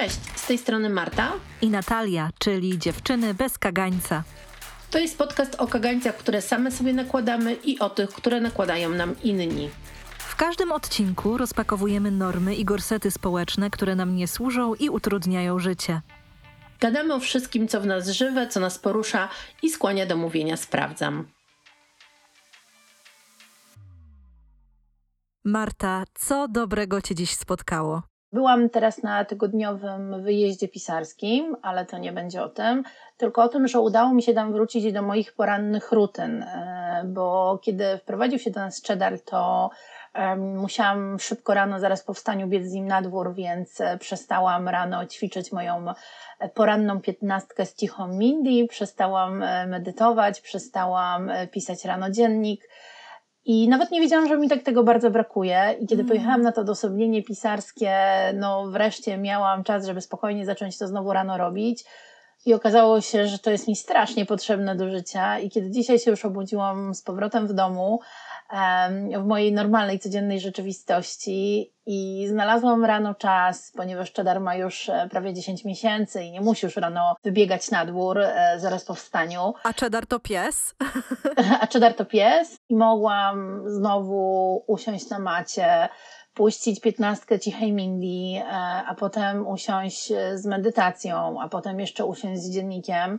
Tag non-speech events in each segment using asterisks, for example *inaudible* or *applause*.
Cześć, z tej strony Marta i Natalia, czyli dziewczyny bez kagańca. To jest podcast o kagańcach, które same sobie nakładamy i o tych, które nakładają nam inni. W każdym odcinku rozpakowujemy normy i gorsety społeczne, które nam nie służą i utrudniają życie. Gadamy o wszystkim, co w nas żywe, co nas porusza i skłania do mówienia sprawdzam. Marta, co dobrego Cię dziś spotkało? Byłam teraz na tygodniowym wyjeździe pisarskim, ale to nie będzie o tym, tylko o tym, że udało mi się tam wrócić do moich porannych rutyn, e, bo kiedy wprowadził się do nas cheddar, to musiałam szybko rano, zaraz po wstaniu biec z nim na dwór, więc e, przestałam rano ćwiczyć moją e, poranną piętnastkę z cichą Mindy, przestałam medytować, przestałam pisać rano dziennik, i nawet nie wiedziałam, że mi tak tego bardzo brakuje. I kiedy mm. pojechałam na to odosobnienie pisarskie, no wreszcie miałam czas, żeby spokojnie zacząć to znowu rano robić. I okazało się, że to jest mi strasznie potrzebne do życia. I kiedy dzisiaj się już obudziłam z powrotem w domu, w mojej normalnej, codziennej rzeczywistości i znalazłam rano czas, ponieważ Cheddar ma już e, prawie 10 miesięcy i nie musi już rano wybiegać na dwór e, zaraz po wstaniu. A Cheddar to pies? *laughs* A Cheddar to pies i mogłam znowu usiąść na macie, puścić piętnastkę cichej Mindy, e, a potem usiąść z medytacją, a potem jeszcze usiąść z dziennikiem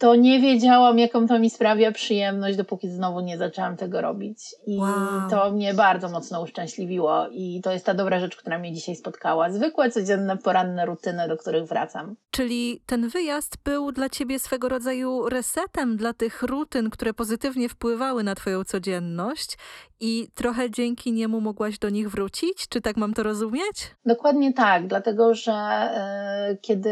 to nie wiedziałam, jaką to mi sprawia przyjemność, dopóki znowu nie zaczęłam tego robić. I wow. to mnie bardzo mocno uszczęśliwiło. I to jest ta dobra rzecz, która mnie dzisiaj spotkała. Zwykłe, codzienne, poranne rutyny, do których wracam. Czyli ten wyjazd był dla ciebie swego rodzaju resetem dla tych rutyn, które pozytywnie wpływały na twoją codzienność i trochę dzięki niemu mogłaś do nich wrócić? Czy tak mam to rozumieć? Dokładnie tak, dlatego że y, kiedy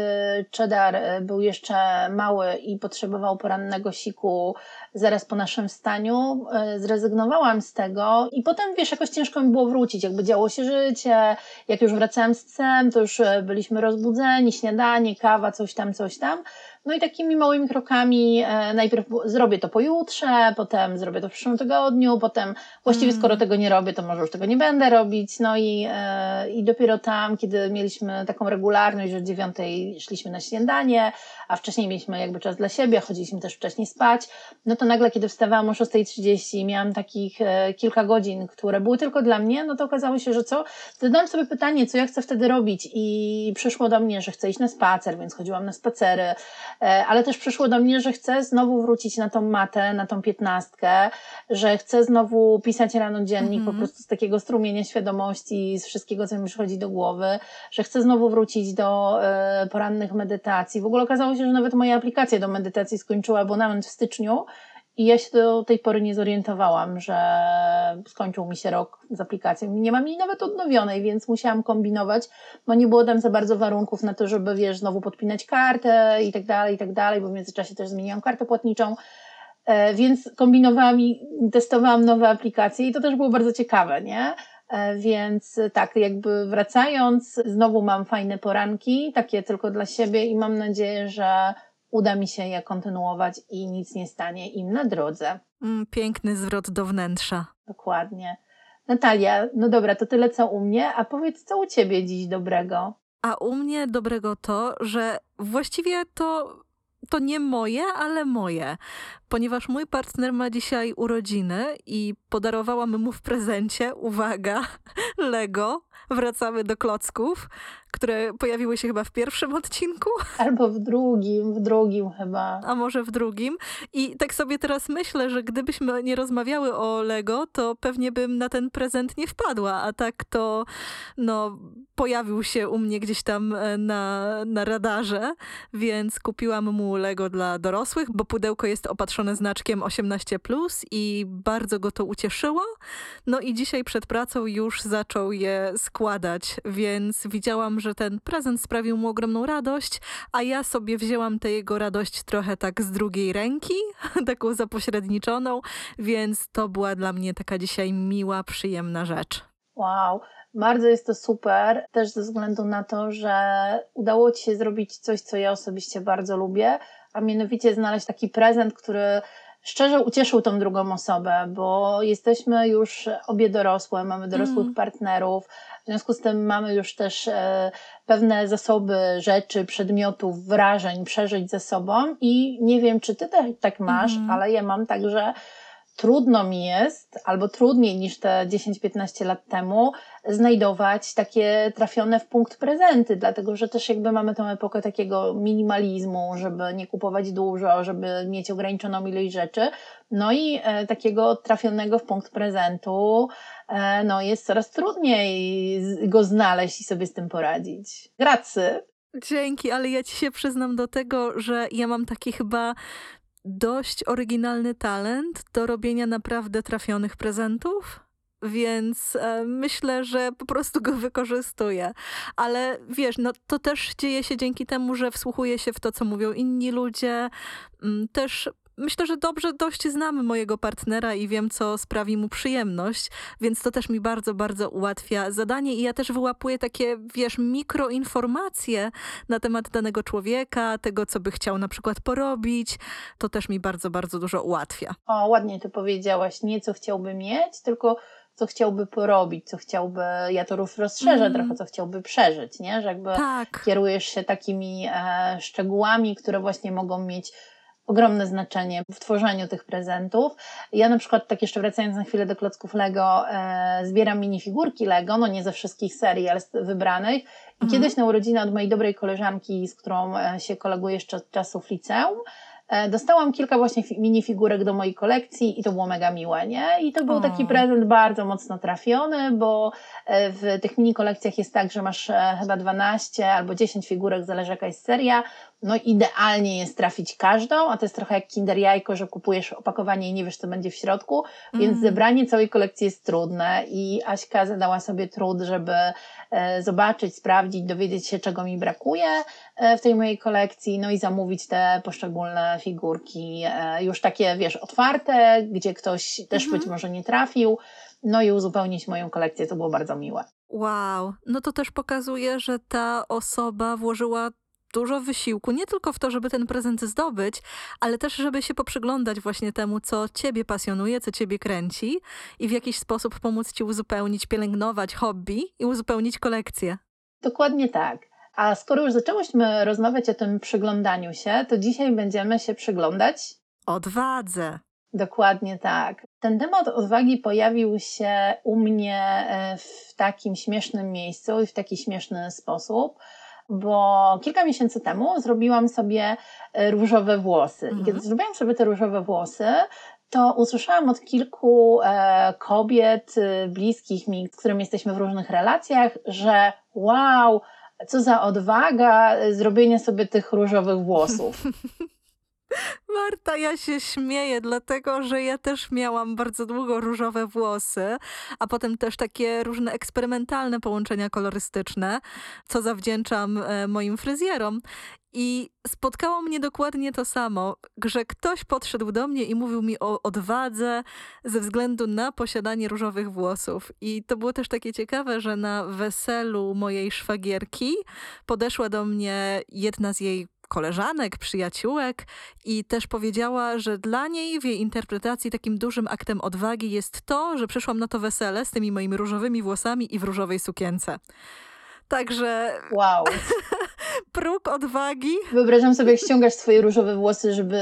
Cheddar e, był jeszcze mały i potrzebował porannego siku zaraz po naszym staniu, y, zrezygnowałam z tego i potem wiesz, jakoś ciężko mi było wrócić, jakby działo się życie, jak już wracałam z psem, to już byliśmy rozbudzeni, śniadanie, kawa, coś tam, coś tam. No i takimi małymi krokami e, najpierw zrobię to pojutrze, potem zrobię to w przyszłym tygodniu, potem właściwie skoro mm. tego nie robię, to może już tego nie będę robić. No i, e, i dopiero tam, kiedy mieliśmy taką regularność, że o dziewiątej szliśmy na śniadanie, a wcześniej mieliśmy jakby czas dla siebie, chodziliśmy też wcześniej spać, no to nagle, kiedy wstawałam o 6.30 i miałam takich e, kilka godzin, które były tylko dla mnie, no to okazało się, że co? Zadałam sobie pytanie, co ja chcę wtedy robić i przyszło do mnie, że chcę iść na spacer, więc chodziłam na spacery, ale też przyszło do mnie, że chcę znowu wrócić na tą matę, na tą piętnastkę, że chcę znowu pisać rano dziennik po mhm. prostu z takiego strumienia świadomości, z wszystkiego, co mi przychodzi do głowy, że chcę znowu wrócić do e, porannych medytacji. W ogóle okazało się, się, że nawet moja aplikacja do medytacji skończyła abonament w styczniu i ja się do tej pory nie zorientowałam, że skończył mi się rok z aplikacją. Nie mam jej nawet odnowionej, więc musiałam kombinować, bo nie było tam za bardzo warunków na to, żeby wiesz, znowu podpinać kartę i tak dalej, i tak dalej, bo w międzyczasie też zmieniłam kartę płatniczą. E, więc kombinowałam i testowałam nowe aplikacje i to też było bardzo ciekawe, nie? E, więc tak, jakby wracając, znowu mam fajne poranki, takie tylko dla siebie i mam nadzieję, że uda mi się je kontynuować i nic nie stanie im na drodze. Mm, piękny zwrot do wnętrza. Dokładnie. Natalia, no dobra, to tyle co u mnie, a powiedz, co u ciebie dziś dobrego? A u mnie dobrego to, że właściwie to to nie moje, ale moje, ponieważ mój partner ma dzisiaj urodziny i podarowałam mu w prezencie, uwaga, *laughs* Lego. Wracamy do klocków, które pojawiły się chyba w pierwszym odcinku. *laughs* Albo w drugim, w drugim chyba. A może w drugim. I tak sobie teraz myślę, że gdybyśmy nie rozmawiały o Lego, to pewnie bym na ten prezent nie wpadła, a tak to no, pojawił się u mnie gdzieś tam e, na, na radarze, więc kupiłam mu Lego dla dorosłych, bo pudełko jest opatrzone znaczkiem 18+, i bardzo go to ucieszyło. No i dzisiaj przed pracą już zaczął je składać, więc widziałam że ten prezent sprawił mu ogromną radość, a ja sobie wzięłam tę jego radość trochę tak z drugiej ręki, *laughs* taką zapośredniczoną, więc to była dla mnie taka dzisiaj miła, przyjemna rzecz. Wow, bardzo jest to super, też ze względu na to, że udało Ci się zrobić coś, co ja osobiście bardzo lubię, a mianowicie znaleźć taki prezent, który szczerze ucieszył tą drugą osobę, bo jesteśmy już obie dorosłe, mamy dorosłych mm. partnerów, związku z tym mamy już też e, pewne zasoby rzeczy, przedmiotów, wrażeń, przeżyć ze sobą i nie wiem, czy ty tak, tak masz, mm. ale ja mam także trudno mi jest, albo trudniej niż te 10-15 lat temu, znajdować takie trafione w punkt prezenty, dlatego że też jakby mamy tą epokę takiego minimalizmu, żeby nie kupować dużo, żeby mieć ograniczoną ilość rzeczy. No i e, takiego trafionego w punkt prezentu, e, no jest coraz trudniej go znaleźć i sobie z tym poradzić. Gracy. Dzięki, ale ja ci się przyznam do tego, że ja mam taki chyba dość oryginalny talent do robienia naprawdę trafionych prezentów. Więc e, myślę, że po prostu go wykorzystuję. Ale wiesz, no to też dzieje się dzięki temu, że wsłuchuję się w to, co mówią inni ludzie. Mm, też myślę, że dobrze dość znam mojego partnera i wiem, co sprawi mu przyjemność, więc to też mi bardzo, bardzo ułatwia zadanie i ja też wyłapuję takie, wiesz, mikroinformacje na temat danego człowieka, tego, co by chciał na przykład porobić. To też mi bardzo, bardzo dużo ułatwia. O, ładnie to powiedziałaś. Nie co chciałby mieć, tylko co chciałby porobić, co chciałby, ja to już rozszerzę mm. trochę, co chciałby przeżyć, nie? Że jakby tak. kierujesz się takimi e, szczegółami, które właśnie mogą mieć ogromne znaczenie w tworzeniu tych prezentów. Ja na przykład, tak jeszcze wracając na chwilę do klocków Lego, e, zbieram minifigurki Lego, no nie ze wszystkich serii, ale z wybranych. I mhm. kiedyś na urodziny od mojej dobrej koleżanki, z którą e, się koleguję jeszcze od czasów liceum, E, dostałam kilka właśnie minifigurek do mojej kolekcji i to było mega miłe, nie? I to był taki prezent bardzo mocno trafiony, bo e, w tych mini kolekcjach jest tak, że masz chyba 12 albo 10 figurek, zależy jaka jest seria. No idealnie jest trafić każdą, a to jest trochę jak kinder jajko, że kupujesz opakowanie i nie wiesz, co będzie w środku, więc mm. zebranie całej kolekcji jest trudne i Aśka zadała sobie trud, żeby E, zobaczyć, sprawdzić, dowiedzieć się, czego mi brakuje e, w tej mojej kolekcji, no i zamówić te poszczególne figurki, e, już takie, wiesz, otwarte, gdzie ktoś też mhm. być może nie trafił, no i uzupełnić moją kolekcję, to było bardzo miłe. Wow, no to też pokazuje, że ta osoba włożyła dużo wysiłku, nie tylko w to, żeby ten prezent zdobyć, ale też, żeby się poprzyglądać właśnie temu, co ciebie pasjonuje, co ciebie kręci i w jakiś sposób pomóc ci uzupełnić, pielęgnować hobby i uzupełnić kolekcję. Dokładnie tak. A skoro już zaczęłyśmy rozmawiać o tym przyglądaniu się, to dzisiaj będziemy się przyglądać odwadze. Dokładnie tak. Ten temat odwagi pojawił się u mnie e, w takim śmiesznym miejscu i w taki śmieszny sposób, bo kilka miesięcy temu zrobiłam sobie e, różowe włosy. Mhm. I kiedy zrobiłam sobie te różowe włosy, to usłyszałam od kilku e, kobiet e, bliskich mi, z którymi jesteśmy w różnych relacjach, że wow, co za odwaga e, zrobienie sobie tych różowych włosów. *laughs* *laughs* Marta, ja się śmieję, dlatego że ja też miałam bardzo długo różowe włosy, a potem też takie różne eksperymentalne połączenia kolorystyczne, co zawdzięczam e, moim fryzjerom. I spotkało mnie dokładnie to samo, że ktoś podszedł do mnie i mówił mi o odwadze ze względu na posiadanie różowych włosów. I to było też takie ciekawe, że na weselu mojej szwagierki podeszła do mnie jedna z jej koleżanek, przyjaciółek i też powiedziała, że dla niej w jej interpretacji takim dużym aktem odwagi jest to, że przyszłam na to wesele z tymi moimi różowymi włosami i w różowej sukience. Także. Wow. *laughs* próg odwagi. Wyobrażam sobie, jak ściągasz swoje różowe włosy, żeby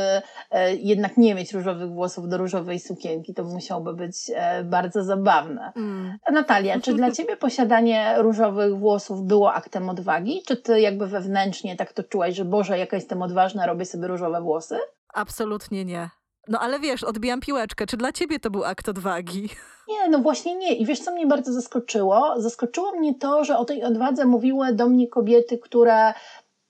e, jednak nie mieć różowych włosów do różowej sukienki. To musiałoby być e, bardzo zabawne. Mm. Natalia, czy dla *laughs* ciebie posiadanie różowych włosów było aktem odwagi? Czy ty jakby wewnętrznie tak to czułaś, że Boże, jaka jestem odważna, robię sobie różowe włosy? Absolutnie nie. No ale wiesz, odbijam piłeczkę. Czy dla ciebie to był akt odwagi? *laughs* Nie, no właśnie nie. I wiesz, co mnie bardzo zaskoczyło? Zaskoczyło mnie to, że o tej odwadze mówiły do mnie kobiety, które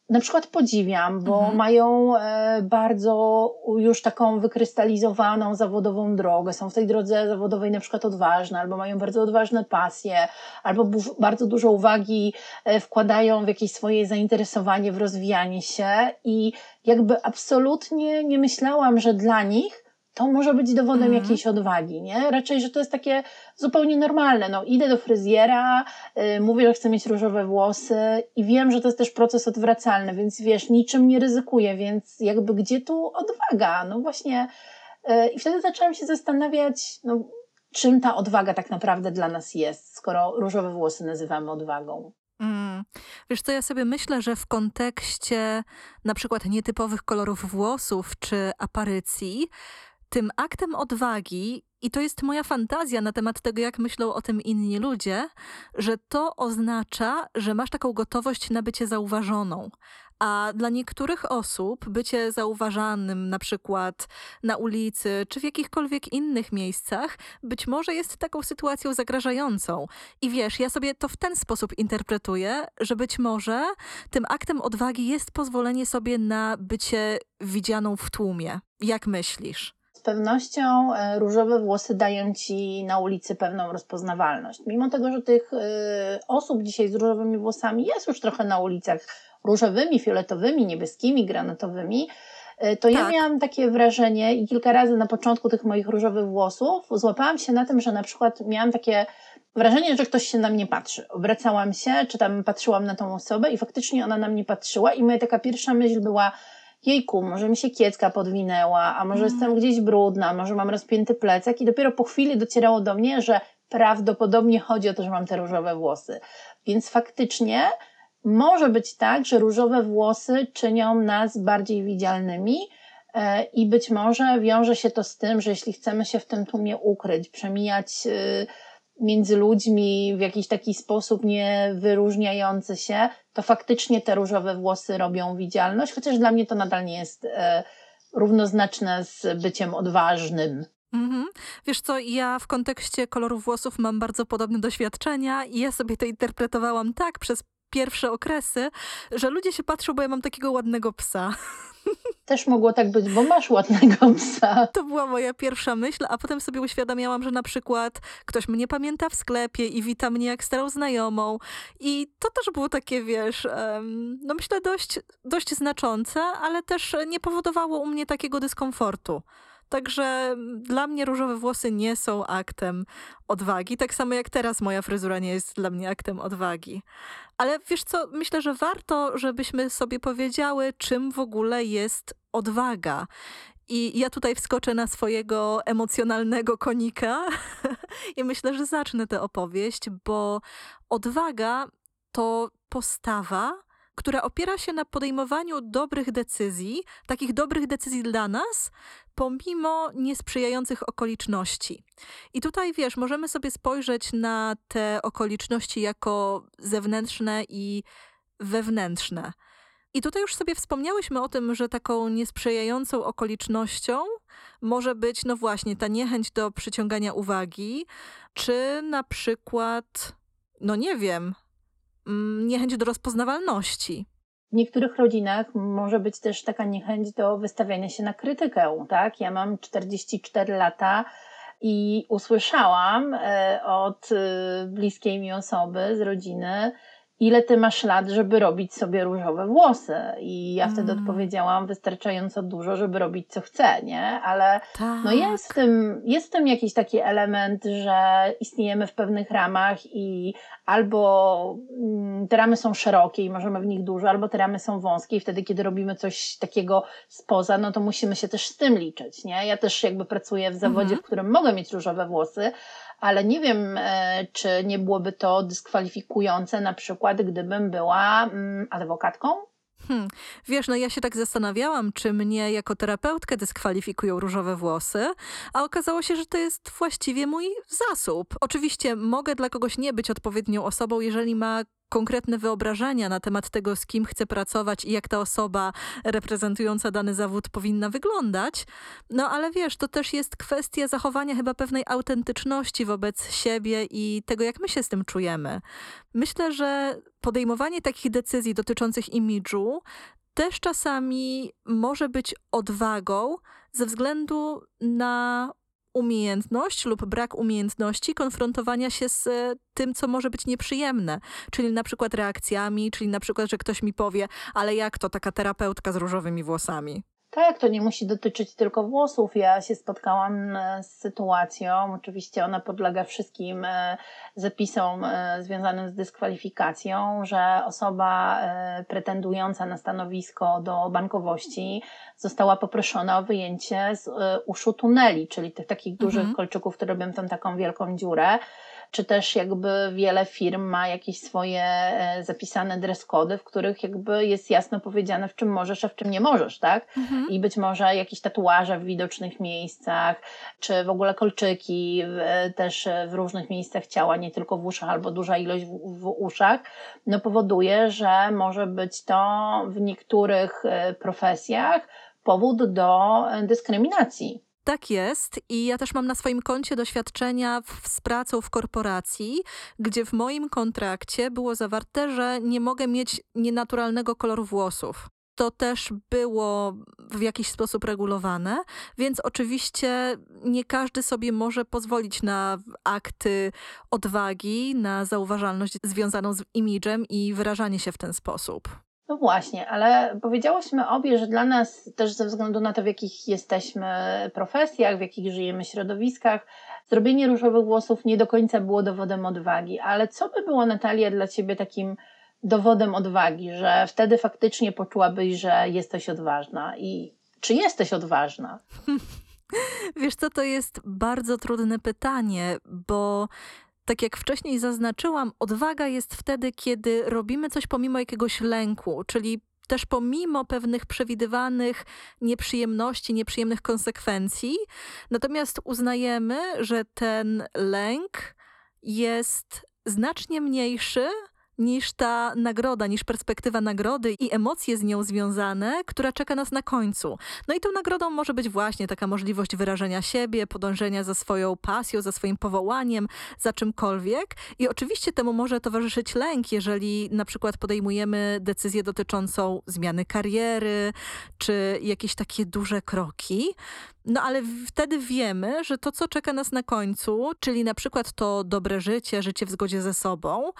na przykład podziwiam, bo mhm. mają e, bardzo już taką wykrystalizowaną zawodową drogę, są w tej drodze zawodowej na przykład odważne, albo mają bardzo odważne pasje, albo bardzo dużo uwagi e, wkładają w jakieś swoje zainteresowanie, w rozwijanie się i jakby absolutnie nie myślałam, że dla nich to może być dowodem mm. jakiejś odwagi, nie? Raczej, że to jest takie zupełnie normalne. No, idę do fryzjera, yy, mówię, że chcę mieć różowe włosy i wiem, że to jest też proces odwracalny, więc wiesz, niczym nie ryzykuję, więc jakby gdzie tu odwaga? No właśnie, E, I wtedy zaczęłam się zastanawiać, no, czym ta odwaga tak naprawdę dla nas jest, skoro różowe włosy nazywamy odwagą. Mm. Wiesz co, ja sobie myślę, że w kontekście na przykład nietypowych kolorów włosów czy aparycji, tym aktem odwagi, i to jest moja fantazja na temat tego, jak myślą o tym inni ludzie, że to oznacza, że masz taką gotowość na bycie zauważoną. A dla niektórych osób bycie zauważanym na przykład na ulicy czy w jakichkolwiek innych miejscach być może jest taką sytuacją zagrażającą. I wiesz, ja sobie to w ten sposób interpretuję, że być może tym aktem odwagi jest pozwolenie sobie na bycie widzianą w tłumie. Jak myślisz? Z pewnością e, różowe włosy dają ci na ulicy pewną rozpoznawalność. Mimo tego, że tych e, osób dzisiaj z różowymi włosami jest już trochę na ulicach różowymi, fioletowymi, niebieskimi, granatowymi, e, to tak. ja miałam takie wrażenie i kilka razy na początku tych moich różowych włosów złapałam się na tym, że na przykład miałam takie wrażenie, że ktoś się na mnie patrzy. Obracałam się, czy tam patrzyłam na tą osobę i faktycznie ona na mnie patrzyła i moja taka pierwsza myśl była, jejku, może mi się kiecka podwinęła, a może mm. jestem gdzieś brudna, może mam rozpięty plecak i dopiero po chwili docierało do mnie, że prawdopodobnie chodzi o to, że mam te różowe włosy. Więc faktycznie może być tak, że różowe włosy czynią nas bardziej widzialnymi e, i być może wiąże się to z tym, że jeśli chcemy się w tym tłumie ukryć, przemijać y, między ludźmi w jakiś taki sposób nie wyróżniający się, to faktycznie te różowe włosy robią widzialność, chociaż dla mnie to nadal nie jest e, równoznaczne z byciem odważnym. Mhm. Wiesz co, ja w kontekście kolorów włosów mam bardzo podobne doświadczenia i ja sobie to interpretowałam tak przez pierwsze okresy, że ludzie się patrzą, bo ja mam takiego ładnego psa. Też mogło tak być, bo masz ładnego psa. To była moja pierwsza myśl, a potem sobie uświadamiałam, że na przykład ktoś mnie pamięta w sklepie i wita mnie jak starą znajomą. I to też było takie, wiesz, no myślę dość, dość znaczące, ale też nie powodowało u mnie takiego dyskomfortu. Także dla mnie różowe włosy nie są aktem odwagi, tak samo jak teraz moja fryzura nie jest dla mnie aktem odwagi. Ale wiesz co, myślę, że warto, żebyśmy sobie powiedziały, czym w ogóle jest odwaga. I ja tutaj wskoczę na swojego emocjonalnego konika *laughs* i myślę, że zacznę tę opowieść, bo odwaga to postawa, która opiera się na podejmowaniu dobrych decyzji, takich dobrych decyzji dla nas, pomimo niesprzyjających okoliczności. I tutaj wiesz, możemy sobie spojrzeć na te okoliczności jako zewnętrzne i wewnętrzne. I tutaj już sobie wspomniałyśmy o tym, że taką niesprzyjającą okolicznością może być, no właśnie, ta niechęć do przyciągania uwagi, czy na przykład, no nie wiem, niechęć do rozpoznawalności. W niektórych rodzinach może być też taka niechęć do wystawiania się na krytykę, tak? Ja mam 44 lata i usłyszałam e, od e, bliskiej mi osoby z rodziny, ile ty masz lat, żeby robić sobie różowe włosy? I ja wtedy mm. odpowiedziałam wystarczająco dużo, żeby robić co chcę, nie? Ale tak. no jest, w tym, jest w tym jakiś taki element, że istniejemy w pewnych ramach i albo mm, te ramy są szerokie i możemy w nich dużo, albo te ramy są wąskie i wtedy, kiedy robimy coś takiego spoza, no to musimy się też z tym liczyć, nie? Ja też jakby pracuję w zawodzie, mhm. w którym mogę mieć różowe włosy, ale nie wiem, e, czy nie byłoby to dyskwalifikujące na przykład, gdybym była mm, adwokatką. Hmm. Wiesz, no ja się tak zastanawiałam, czy mnie jako terapeutkę dyskwalifikują różowe włosy, a okazało się, że to jest właściwie mój zasób. Oczywiście mogę dla kogoś nie być odpowiednią osobą, jeżeli ma konkretne wyobrażenia na temat tego, z kim chce pracować i jak ta osoba reprezentująca dany zawód powinna wyglądać. No ale wiesz, to też jest kwestia zachowania chyba pewnej autentyczności wobec siebie i tego, jak my się z tym czujemy. Myślę, że podejmowanie takich decyzji dotyczących imidżu też czasami może być odwagą ze względu na umiejętność lub brak umiejętności konfrontowania się z e, tym, co może być nieprzyjemne, czyli na przykład reakcjami, czyli na przykład, że ktoś mi powie, ale jak to taka terapeutka z różowymi włosami? Tak, to nie musi dotyczyć tylko włosów. Ja się spotkałam e, z sytuacją, oczywiście ona podlega wszystkim e, zapisom e, związanym z dyskwalifikacją, że osoba pretendująca na stanowisko do bankowości została poproszona o wyjęcie z uszu tuneli, czyli tych takich dużych mhm. kolczyków, które robią tam taką wielką dziurę czy też jakby wiele firm ma jakieś swoje e, zapisane dress cody, w których jakby jest jasno powiedziane, w czym możesz, a w czym nie możesz, tak? Mhm. I być może jakieś tatuaże w widocznych miejscach, czy w ogóle kolczyki w, też w różnych miejscach ciała, nie tylko w uszach, albo duża ilość w, w uszach, no powoduje, że może być to w niektórych e, profesjach powód do dyskryminacji. Tak jest i ja też mam na swoim koncie doświadczenia w, z pracą w korporacji, gdzie w moim kontrakcie było zawarte, że nie mogę mieć nienaturalnego koloru włosów. To też było w jakiś sposób regulowane, więc oczywiście nie każdy sobie może pozwolić na akty odwagi, na zauważalność związaną z imidżem i wyrażanie się w ten sposób. No właśnie, ale powiedziałyśmy obie, że dla nas też ze względu na to, w jakich jesteśmy profesjach, w jakich żyjemy środowiskach, zrobienie różowych włosów nie do końca było dowodem odwagi. Ale co by było, Natalia, dla ciebie takim dowodem odwagi, że wtedy faktycznie poczułabyś, że jesteś odważna? I czy jesteś odważna? *laughs* Wiesz co, to jest bardzo trudne pytanie, bo tak jak wcześniej zaznaczyłam, odwaga jest wtedy, kiedy robimy coś pomimo jakiegoś lęku, czyli też pomimo pewnych przewidywanych nieprzyjemności, nieprzyjemnych konsekwencji. Natomiast uznajemy, że ten lęk jest znacznie mniejszy niż ta nagroda, niż perspektywa nagrody i emocje z nią związane, która czeka nas na końcu. No i tą nagrodą może być właśnie taka możliwość wyrażenia siebie, podążenia za swoją pasją, za swoim powołaniem, za czymkolwiek. I oczywiście temu może towarzyszyć lęk, jeżeli na przykład podejmujemy decyzję dotyczącą zmiany kariery, czy jakieś takie duże kroki. No ale wtedy wiemy, że to, co czeka nas na końcu, czyli na przykład to dobre życie, życie w zgodzie ze sobą,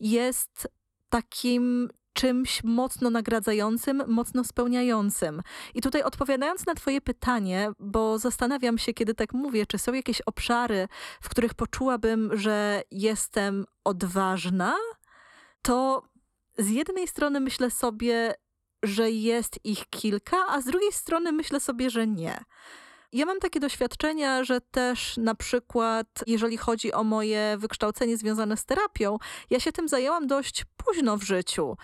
jest takim czymś mocno nagradzającym, mocno spełniającym. I tutaj odpowiadając na Twoje pytanie, bo zastanawiam się, kiedy tak mówię, czy są jakieś obszary, w których poczułabym, że jestem odważna, to z jednej strony myślę sobie, że jest ich kilka, a z drugiej strony myślę sobie, że nie. Ja mam takie doświadczenia, że też na przykład, jeżeli chodzi o moje wykształcenie związane z terapią, ja się tym zajęłam dość późno w życiu.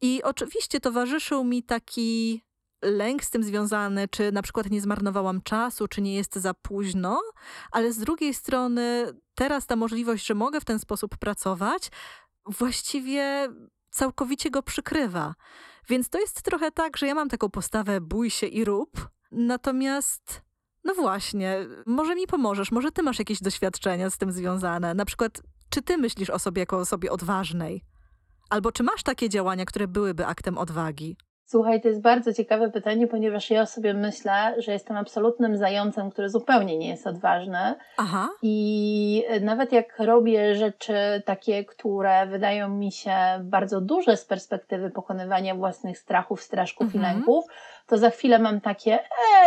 I oczywiście towarzyszył mi taki lęk z tym związany, czy na przykład nie zmarnowałam czasu, czy nie jest za późno, ale z drugiej strony teraz ta możliwość, że mogę w ten sposób pracować, właściwie całkowicie go przykrywa. Więc to jest trochę tak, że ja mam taką postawę bój się i rób, natomiast no właśnie, może mi pomożesz, może ty masz jakieś doświadczenia z tym związane. Na przykład, czy ty myślisz o sobie jako o osobie odważnej? Albo czy masz takie działania, które byłyby aktem odwagi? Słuchaj, to jest bardzo ciekawe pytanie, ponieważ ja sobie myślę, że jestem absolutnym zającem, który zupełnie nie jest odważny. Aha. I nawet jak robię rzeczy takie, które wydają mi się bardzo duże z perspektywy pokonywania własnych strachów, straszków mhm. i lęków, to za chwilę mam takie,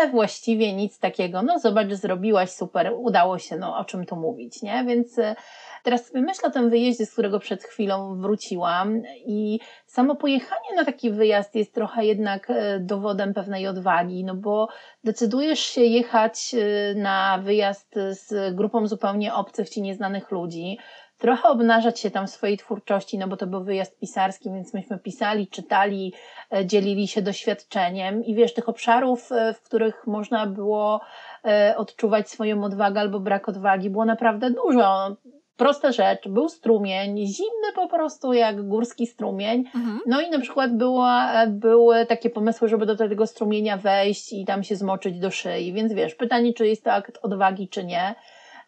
e, właściwie nic takiego, no zobacz, zrobiłaś super, udało się, no o czym tu mówić, nie? Więc e, teraz myślę o tym wyjeździe, z którego przed chwilą wróciłam i samo pojechanie na taki wyjazd jest trochę jednak e, dowodem pewnej odwagi, no bo decydujesz się jechać e, na wyjazd z grupą zupełnie obcych ci nieznanych ludzi, trochę obnażać się tam swojej twórczości, no bo to był wyjazd pisarski, więc myśmy pisali, czytali, e, dzielili się doświadczeniem i wiesz, tych obszarów, w których można było odczuwać swoją odwagę albo brak odwagi, było naprawdę dużo. Prosta rzecz, był strumień, zimny po prostu jak górski strumień. Mhm. No i na przykład była, były takie pomysły, żeby do tego strumienia wejść i tam się zmoczyć do szyi. Więc wiesz, pytanie, czy jest to akt odwagi, czy nie.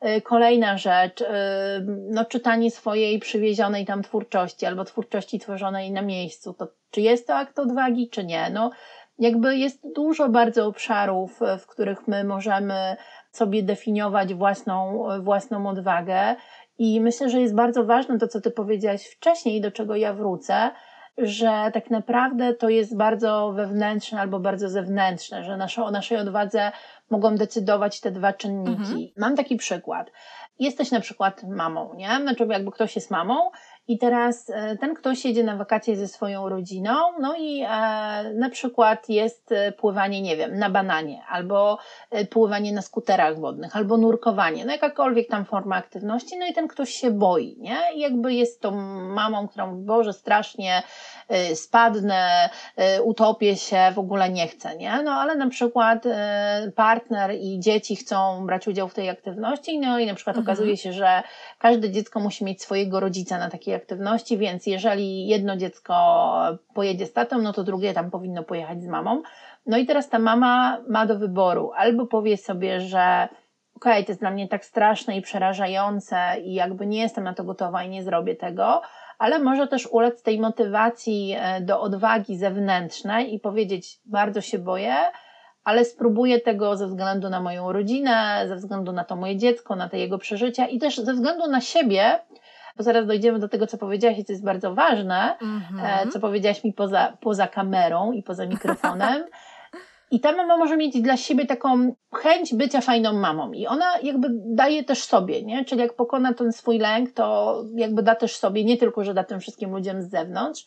Y, kolejna rzecz, y, no czytanie swojej przywiezionej tam twórczości albo twórczości tworzonej na miejscu, to czy jest to akt odwagi, czy nie? No, jakby jest dużo bardzo obszarów, w których my możemy sobie definiować własną, własną odwagę. I myślę, że jest bardzo ważne to, co ty powiedziałaś wcześniej, do czego ja wrócę, że tak naprawdę to jest bardzo wewnętrzne albo bardzo zewnętrzne, że nasza, o naszej odwadze mogą decydować te dwa czynniki. Mhm. Mam taki przykład. Jesteś na przykład mamą, nie? Znaczy jakby ktoś jest mamą i teraz e, ten ktoś jedzie na wakacje ze swoją rodziną, no i e, na przykład jest e, pływanie, nie wiem, na bananie, albo pływanie na skuterach wodnych, albo nurkowanie, no jakakolwiek tam forma aktywności, no i ten ktoś się boi, nie? I jakby jest tą mamą, którą, Boże, strasznie spadnę, utopię się, w ogóle nie chcę, nie? No ale na przykład partner i dzieci chcą brać udział w tej aktywności, no i na przykład mhm. okazuje się, że każde dziecko musi mieć swojego rodzica na takiej aktywności, więc jeżeli jedno dziecko pojedzie z tatą, no to drugie tam powinno pojechać z mamą. No i teraz ta mama ma do wyboru, albo powie sobie, że okej, okay, to jest dla mnie tak straszne i przerażające i jakby nie jestem na to gotowa i nie zrobię tego, ale może też ulec tej motywacji e, do odwagi zewnętrznej i powiedzieć, bardzo się boję, ale spróbuję tego ze względu na moją rodzinę, ze względu na to moje dziecko, na te jego przeżycia i też ze względu na siebie, bo zaraz dojdziemy do tego, co powiedziałaś i co jest bardzo ważne, mm-hmm. co powiedziałaś mi poza, poza kamerą i poza mikrofonem. I ta mama może mieć dla siebie taką chęć bycia fajną mamą i ona jakby daje też sobie, nie? Czyli jak pokona ten swój lęk, to jakby da też sobie, nie tylko, że da tym wszystkim ludziom z zewnątrz.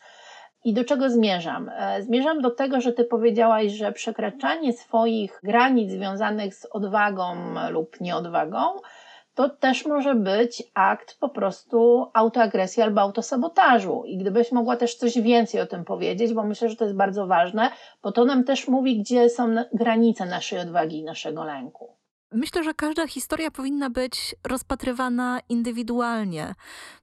I do czego zmierzam? E, zmierzam do tego, że ty powiedziałaś, że przekraczanie swoich granic związanych z odwagą lub nieodwagą to też może być akt po prostu autoagresji albo autosabotażu. I gdybyś mogła też coś więcej o tym powiedzieć, bo myślę, że to jest bardzo ważne, bo to nam też mówi, gdzie są granice naszej odwagi i naszego lęku. Myślę, że każda historia powinna być rozpatrywana indywidualnie,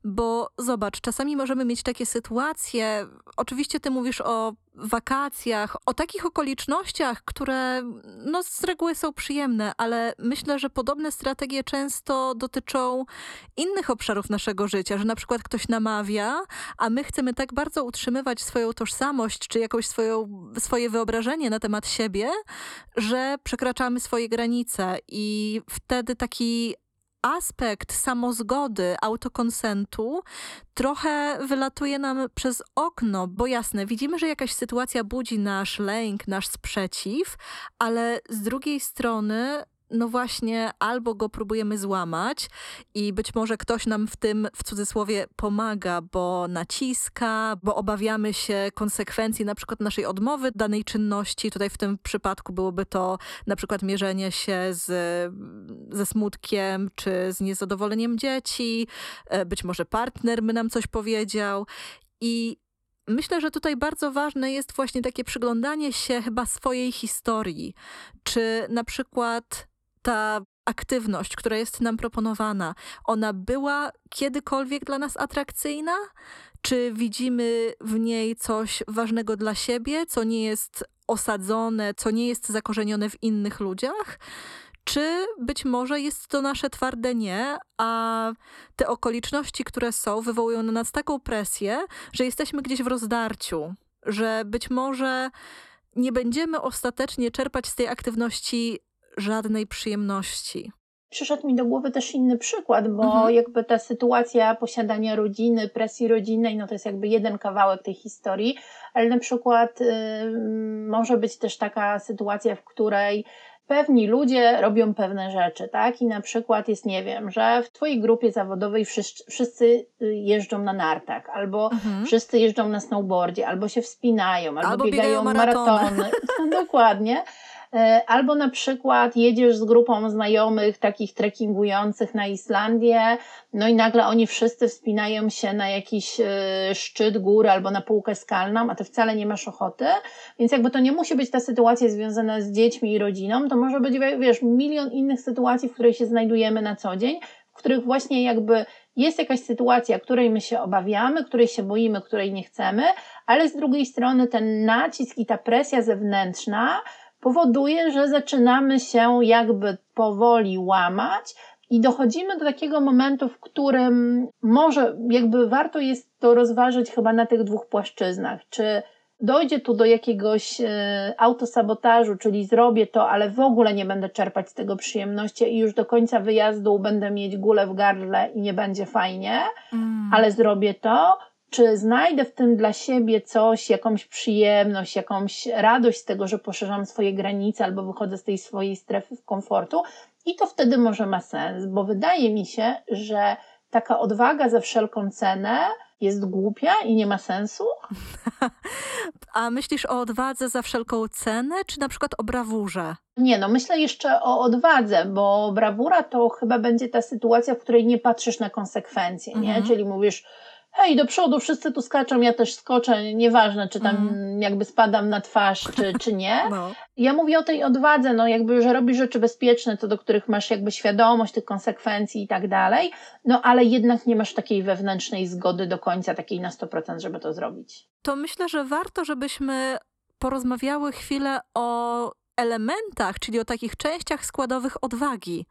bo zobacz, czasami możemy mieć takie sytuacje. Oczywiście, ty mówisz o wakacjach, o takich okolicznościach, które no, z reguły są przyjemne, ale myślę, że podobne strategie często dotyczą innych obszarów naszego życia, że na przykład ktoś namawia, a my chcemy tak bardzo utrzymywać swoją tożsamość czy jakąś swoją, swoje wyobrażenie na temat siebie, że przekraczamy swoje granice i wtedy taki aspekt samozgody, autokonsentu trochę wylatuje nam przez okno, bo jasne, widzimy, że jakaś sytuacja budzi nasz lęk, nasz sprzeciw, ale z drugiej strony no właśnie albo go próbujemy złamać i być może ktoś nam w tym w cudzysłowie pomaga, bo naciska, bo obawiamy się konsekwencji na przykład naszej odmowy danej czynności. Tutaj w tym przypadku byłoby to na przykład mierzenie się z, ze smutkiem czy z niezadowoleniem dzieci, e, być może partner by nam coś powiedział i Myślę, że tutaj bardzo ważne jest właśnie takie przyglądanie się chyba swojej historii. Czy na przykład ta aktywność, która jest nam proponowana, ona była kiedykolwiek dla nas atrakcyjna? Czy widzimy w niej coś ważnego dla siebie, co nie jest osadzone, co nie jest zakorzenione w innych ludziach? Czy być może jest to nasze twarde nie, a te okoliczności, które są, wywołują na nas taką presję, że jesteśmy gdzieś w rozdarciu, że być może nie będziemy ostatecznie czerpać z tej aktywności żadnej przyjemności. Przyszedł mi do głowy też inny przykład, bo mhm. jakby ta sytuacja posiadania rodziny, presji rodzinnej, no to jest jakby jeden kawałek tej historii, ale na przykład y, może być też taka sytuacja, w której pewni ludzie robią pewne rzeczy, tak? I na przykład jest, nie wiem, że w twojej grupie zawodowej wszyscy, wszyscy y, jeżdżą na nartach, albo mhm. wszyscy jeżdżą na snowboardzie, albo się wspinają, albo, albo biegają, biegają maratony. maratony. *laughs* Dokładnie. E, albo na przykład jedziesz z grupą znajomych, takich trekkingujących na Islandię, no i nagle oni wszyscy wspinają się na jakiś e, szczyt góry albo na półkę skalną, a ty wcale nie masz ochoty. Więc jakby to nie musi być ta sytuacja związana z dziećmi i rodziną, to może być, wiesz, milion innych sytuacji, w której się znajdujemy na co dzień, w których właśnie jakby jest jakaś sytuacja, której my się obawiamy, której się boimy, której nie chcemy, ale z drugiej strony ten nacisk i ta presja zewnętrzna, powoduje, że zaczynamy się jakby powoli łamać i dochodzimy do takiego momentu, w którym może jakby warto jest to rozważyć chyba na tych dwóch płaszczyznach. Czy dojdzie tu do jakiegoś e, autosabotażu, czyli zrobię to, ale w ogóle nie będę czerpać z tego przyjemności i już do końca wyjazdu będę mieć gulę w gardle i nie będzie fajnie, mm. ale zrobię to, czy znajdę w tym dla siebie coś, jakąś przyjemność, jakąś radość z tego, że poszerzam swoje granice albo wychodzę z tej swojej strefy komfortu, i to wtedy może ma sens, bo wydaje mi się, że taka odwaga za wszelką cenę jest głupia i nie ma sensu. *laughs* A myślisz o odwadze za wszelką cenę, czy na przykład o brawurze? Nie, no myślę jeszcze o odwadze, bo brawura to chyba będzie ta sytuacja, w której nie patrzysz na konsekwencje, nie? Mhm. Czyli mówisz, hej, do przodu, wszyscy tu skaczą, ja też skoczę, nieważne, czy tam Mhm. jakby spadam na twarz, czy, czy nie. *laughs* No. Ja mówię o tej odwadze, no jakby, że robisz rzeczy bezpieczne, co do których masz jakby świadomość tych konsekwencji i tak dalej, no ale jednak nie masz takiej wewnętrznej zgody do końca, takiej na 100%, żeby to zrobić. To myślę, że warto, żebyśmy porozmawiały chwilę o elementach, czyli o takich częściach składowych odwagi,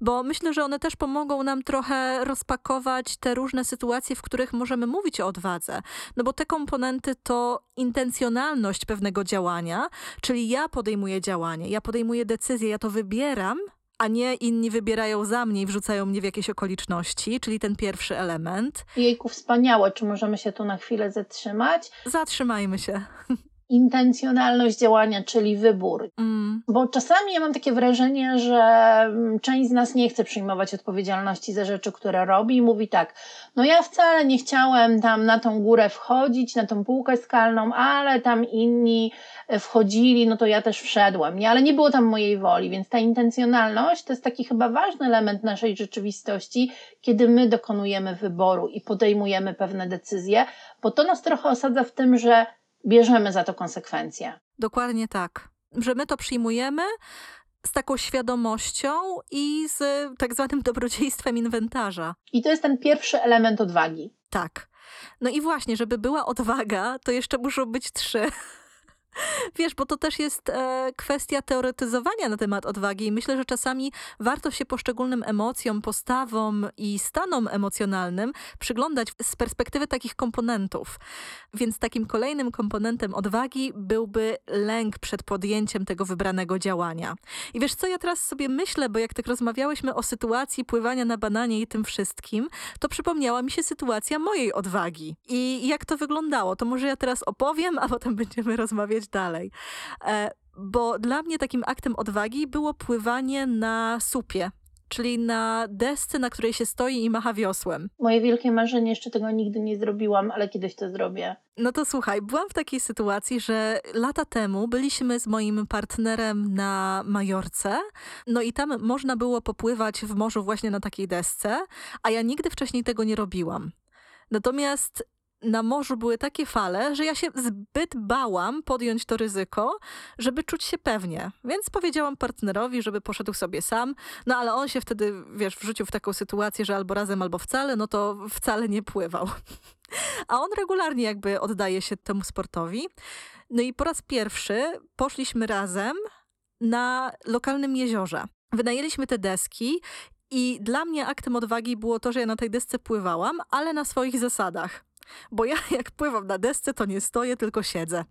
bo myślę, że one też pomogą nam trochę rozpakować te różne sytuacje, w których możemy mówić o odwadze. No bo te komponenty to intencjonalność pewnego działania, czyli ja podejmuję działanie, ja podejmuję decyzję, ja to wybieram. A nie inni wybierają za mnie i wrzucają mnie w jakieś okoliczności, czyli ten pierwszy element. Jejku, wspaniałe, czy możemy się tu na chwilę zatrzymać? Zatrzymajmy się. *laughs* Intencjonalność działania, czyli wybór. Mm. Bo czasami ja mam takie wrażenie, że mm, część z nas nie chce przyjmować odpowiedzialności za rzeczy, które robi i mówi tak, no ja wcale nie chciałem tam na tą górę wchodzić, na tą półkę skalną, ale tam inni e, wchodzili, no to ja też wszedłem, nie? Ale nie było tam mojej woli, więc ta intencjonalność to jest taki chyba ważny element naszej rzeczywistości, kiedy my dokonujemy wyboru i podejmujemy pewne decyzje, bo to nas trochę osadza w tym, że bierzemy za to konsekwencje. Dokładnie tak. Że my to przyjmujemy z taką świadomością i z tak zwanym dobrodziejstwem inwentarza. I to jest ten pierwszy element odwagi. Tak. No i właśnie, żeby była odwaga, to jeszcze muszą być trzy. Wiesz, bo to też jest e, kwestia teoretyzowania na temat odwagi i myślę, że czasami warto się poszczególnym emocjom, postawom i stanom emocjonalnym przyglądać z perspektywy takich komponentów. Więc takim kolejnym komponentem odwagi byłby lęk przed podjęciem tego wybranego działania. I wiesz co, ja teraz sobie myślę, bo jak tak rozmawiałyśmy o sytuacji pływania na bananie i tym wszystkim, to przypomniała mi się sytuacja mojej odwagi. I jak to wyglądało? To może ja teraz opowiem, a potem będziemy rozmawiać dalej. E, bo dla mnie takim aktem odwagi było pływanie na supie. Czyli na desce, na której się stoi i macha wiosłem. Moje wielkie marzenie, jeszcze tego nigdy nie zrobiłam, ale kiedyś to zrobię. No to słuchaj, byłam w takiej sytuacji, że lata temu byliśmy z moim partnerem na Majorce, no i tam można było popływać w morzu właśnie na takiej desce, a ja nigdy wcześniej tego nie robiłam. Natomiast na morzu były takie fale, że ja się zbyt bałam podjąć to ryzyko, żeby czuć się pewnie. Więc powiedziałam partnerowi, żeby poszedł sobie sam, no ale on się wtedy, wiesz, wrzucił w taką sytuację, że albo razem, albo wcale, no to wcale nie pływał. *laughs* A on regularnie jakby oddaje się temu sportowi. No i po raz pierwszy poszliśmy razem na lokalnym jeziorze. Wynajęliśmy te deski i dla mnie aktem odwagi było to, że ja na tej desce pływałam, ale na swoich zasadach. Bo ja *laughs* jak pływam na desce, to nie stoję, tylko siedzę.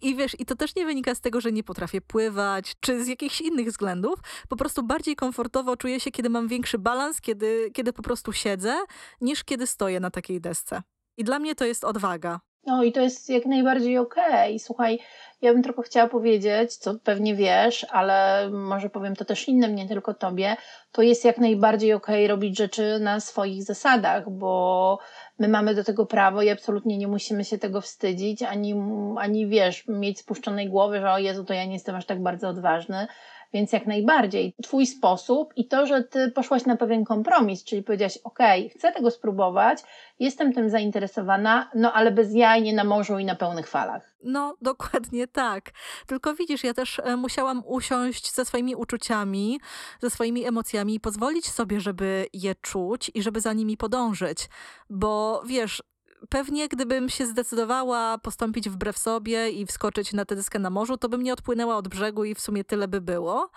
I wiesz, i to też nie wynika z tego, że nie potrafię pływać, czy z jakichś innych względów. Po prostu bardziej komfortowo czuję się, kiedy mam większy balans, kiedy, kiedy po prostu siedzę, niż kiedy stoję na takiej desce. I dla mnie to jest odwaga. No i to jest jak najbardziej okej. Słuchaj, ja bym tylko chciała powiedzieć, co pewnie wiesz, ale może powiem to też innym, nie tylko tobie, to jest jak najbardziej okej robić rzeczy na swoich zasadach, bo my mamy do tego prawo i absolutnie nie musimy się tego wstydzić, ani, ani wiesz, mieć spuszczonej głowy, że o Jezu, to ja nie jestem aż tak bardzo odważny. Więc jak najbardziej twój sposób i to, że ty poszłaś na pewien kompromis, czyli powiedziałaś, ok, chcę tego spróbować, jestem tym zainteresowana, no ale bez jaj, nie na morzu i na pełnych falach. No, dokładnie tak. Tylko widzisz, ja też e, musiałam usiąść ze swoimi uczuciami, ze swoimi emocjami i pozwolić sobie, żeby je czuć i żeby za nimi podążyć. Bo wiesz, pewnie gdybym się zdecydowała postąpić wbrew sobie i wskoczyć na tę deskę na morzu, to bym nie odpłynęła od brzegu i w sumie tyle by było.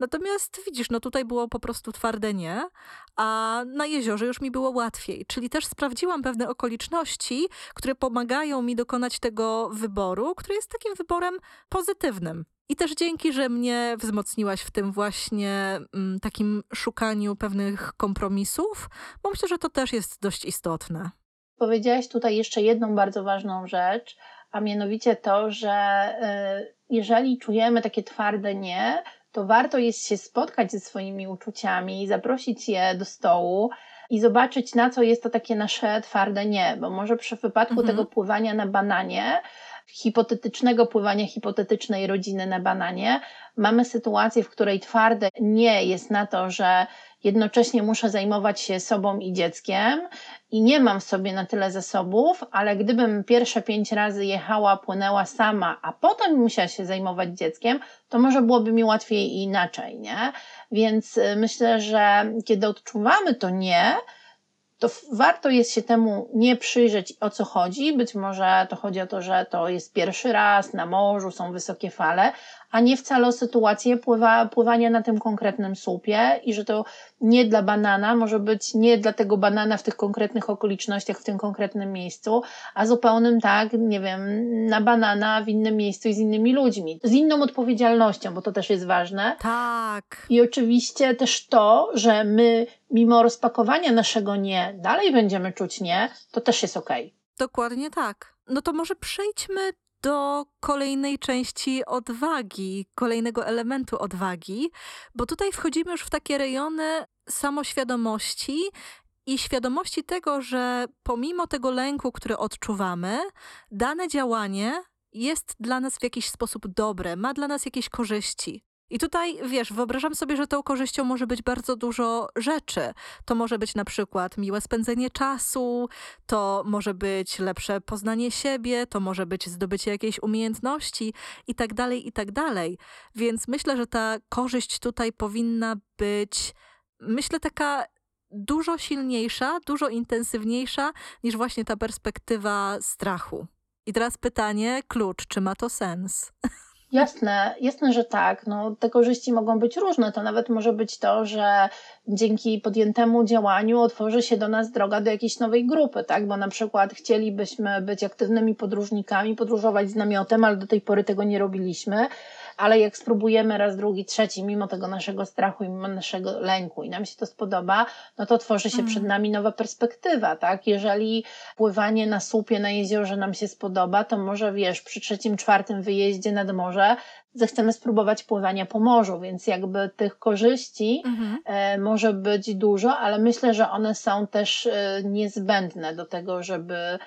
Natomiast widzisz, no tutaj było po prostu twarde nie, a na jeziorze już mi było łatwiej. Czyli też sprawdziłam pewne okoliczności, które pomagają mi dokonać tego wyboru, który jest takim wyborem pozytywnym. I też dzięki, że mnie wzmocniłaś w tym właśnie mm, takim szukaniu pewnych kompromisów, bo myślę, że to też jest dość istotne. Powiedziałaś tutaj jeszcze jedną bardzo ważną rzecz, a mianowicie to, że y, jeżeli czujemy takie twarde nie, to warto jest się spotkać ze swoimi uczuciami, zaprosić je do stołu i zobaczyć, na co jest to takie nasze twarde nie, bo może przy wypadku Mhm. tego pływania na bananie, hipotetycznego pływania hipotetycznej rodziny na bananie, mamy sytuację, w której twarde nie jest na to, że jednocześnie muszę zajmować się sobą i dzieckiem i nie mam w sobie na tyle zasobów, ale gdybym pierwsze pięć razy jechała, płynęła sama, a potem musiała się zajmować dzieckiem, to może byłoby mi łatwiej i inaczej, nie? Więc y, myślę, że kiedy odczuwamy to nie, to warto jest się temu nie przyjrzeć, o co chodzi. Być może to chodzi o to, że to jest pierwszy raz na morzu, są wysokie fale, a nie wcale o sytuację pływa, pływania na tym konkretnym słupie i że to nie dla banana może być nie dla tego banana w tych konkretnych okolicznościach, w tym konkretnym miejscu, a zupełnym tak, nie wiem, na banana w innym miejscu i z innymi ludźmi. Z inną odpowiedzialnością, bo to też jest ważne. Tak. I oczywiście też to, że my mimo rozpakowania naszego nie dalej będziemy czuć nie, to też jest okej. Dokładnie tak. No to może przejdźmy do kolejnej części odwagi, kolejnego elementu odwagi, bo tutaj wchodzimy już w takie rejony samoświadomości i świadomości tego, że pomimo tego lęku, który odczuwamy, dane działanie jest dla nas w jakiś sposób dobre, ma dla nas jakieś korzyści. I tutaj, wiesz, wyobrażam sobie, że tą korzyścią może być bardzo dużo rzeczy. To może być na przykład miłe spędzenie czasu, to może być lepsze poznanie siebie, to może być zdobycie jakiejś umiejętności i tak dalej, i tak dalej. Więc myślę, że ta korzyść tutaj powinna być, myślę, taka dużo silniejsza, dużo intensywniejsza niż właśnie ta perspektywa strachu. I teraz pytanie, klucz, czy ma to sens? *laughs* Jasne, jasne, że tak. No, te korzyści mogą być różne. To nawet może być to, że dzięki podjętemu działaniu otworzy się do nas droga do jakiejś nowej grupy, tak? Bo na przykład chcielibyśmy być aktywnymi podróżnikami, podróżować z namiotem, ale do tej pory tego nie robiliśmy. Ale jak spróbujemy raz, drugi, trzeci, mimo tego naszego strachu i mimo naszego lęku i nam się to spodoba, no to tworzy się Mhm. przed nami nowa perspektywa, tak? Jeżeli pływanie na słupie na jeziorze nam się spodoba, to może wiesz, przy trzecim, czwartym wyjeździe nad morze zechcemy spróbować pływania po morzu, więc jakby tych korzyści Mhm. e, może być dużo, ale myślę, że one są też e, niezbędne do tego, żeby,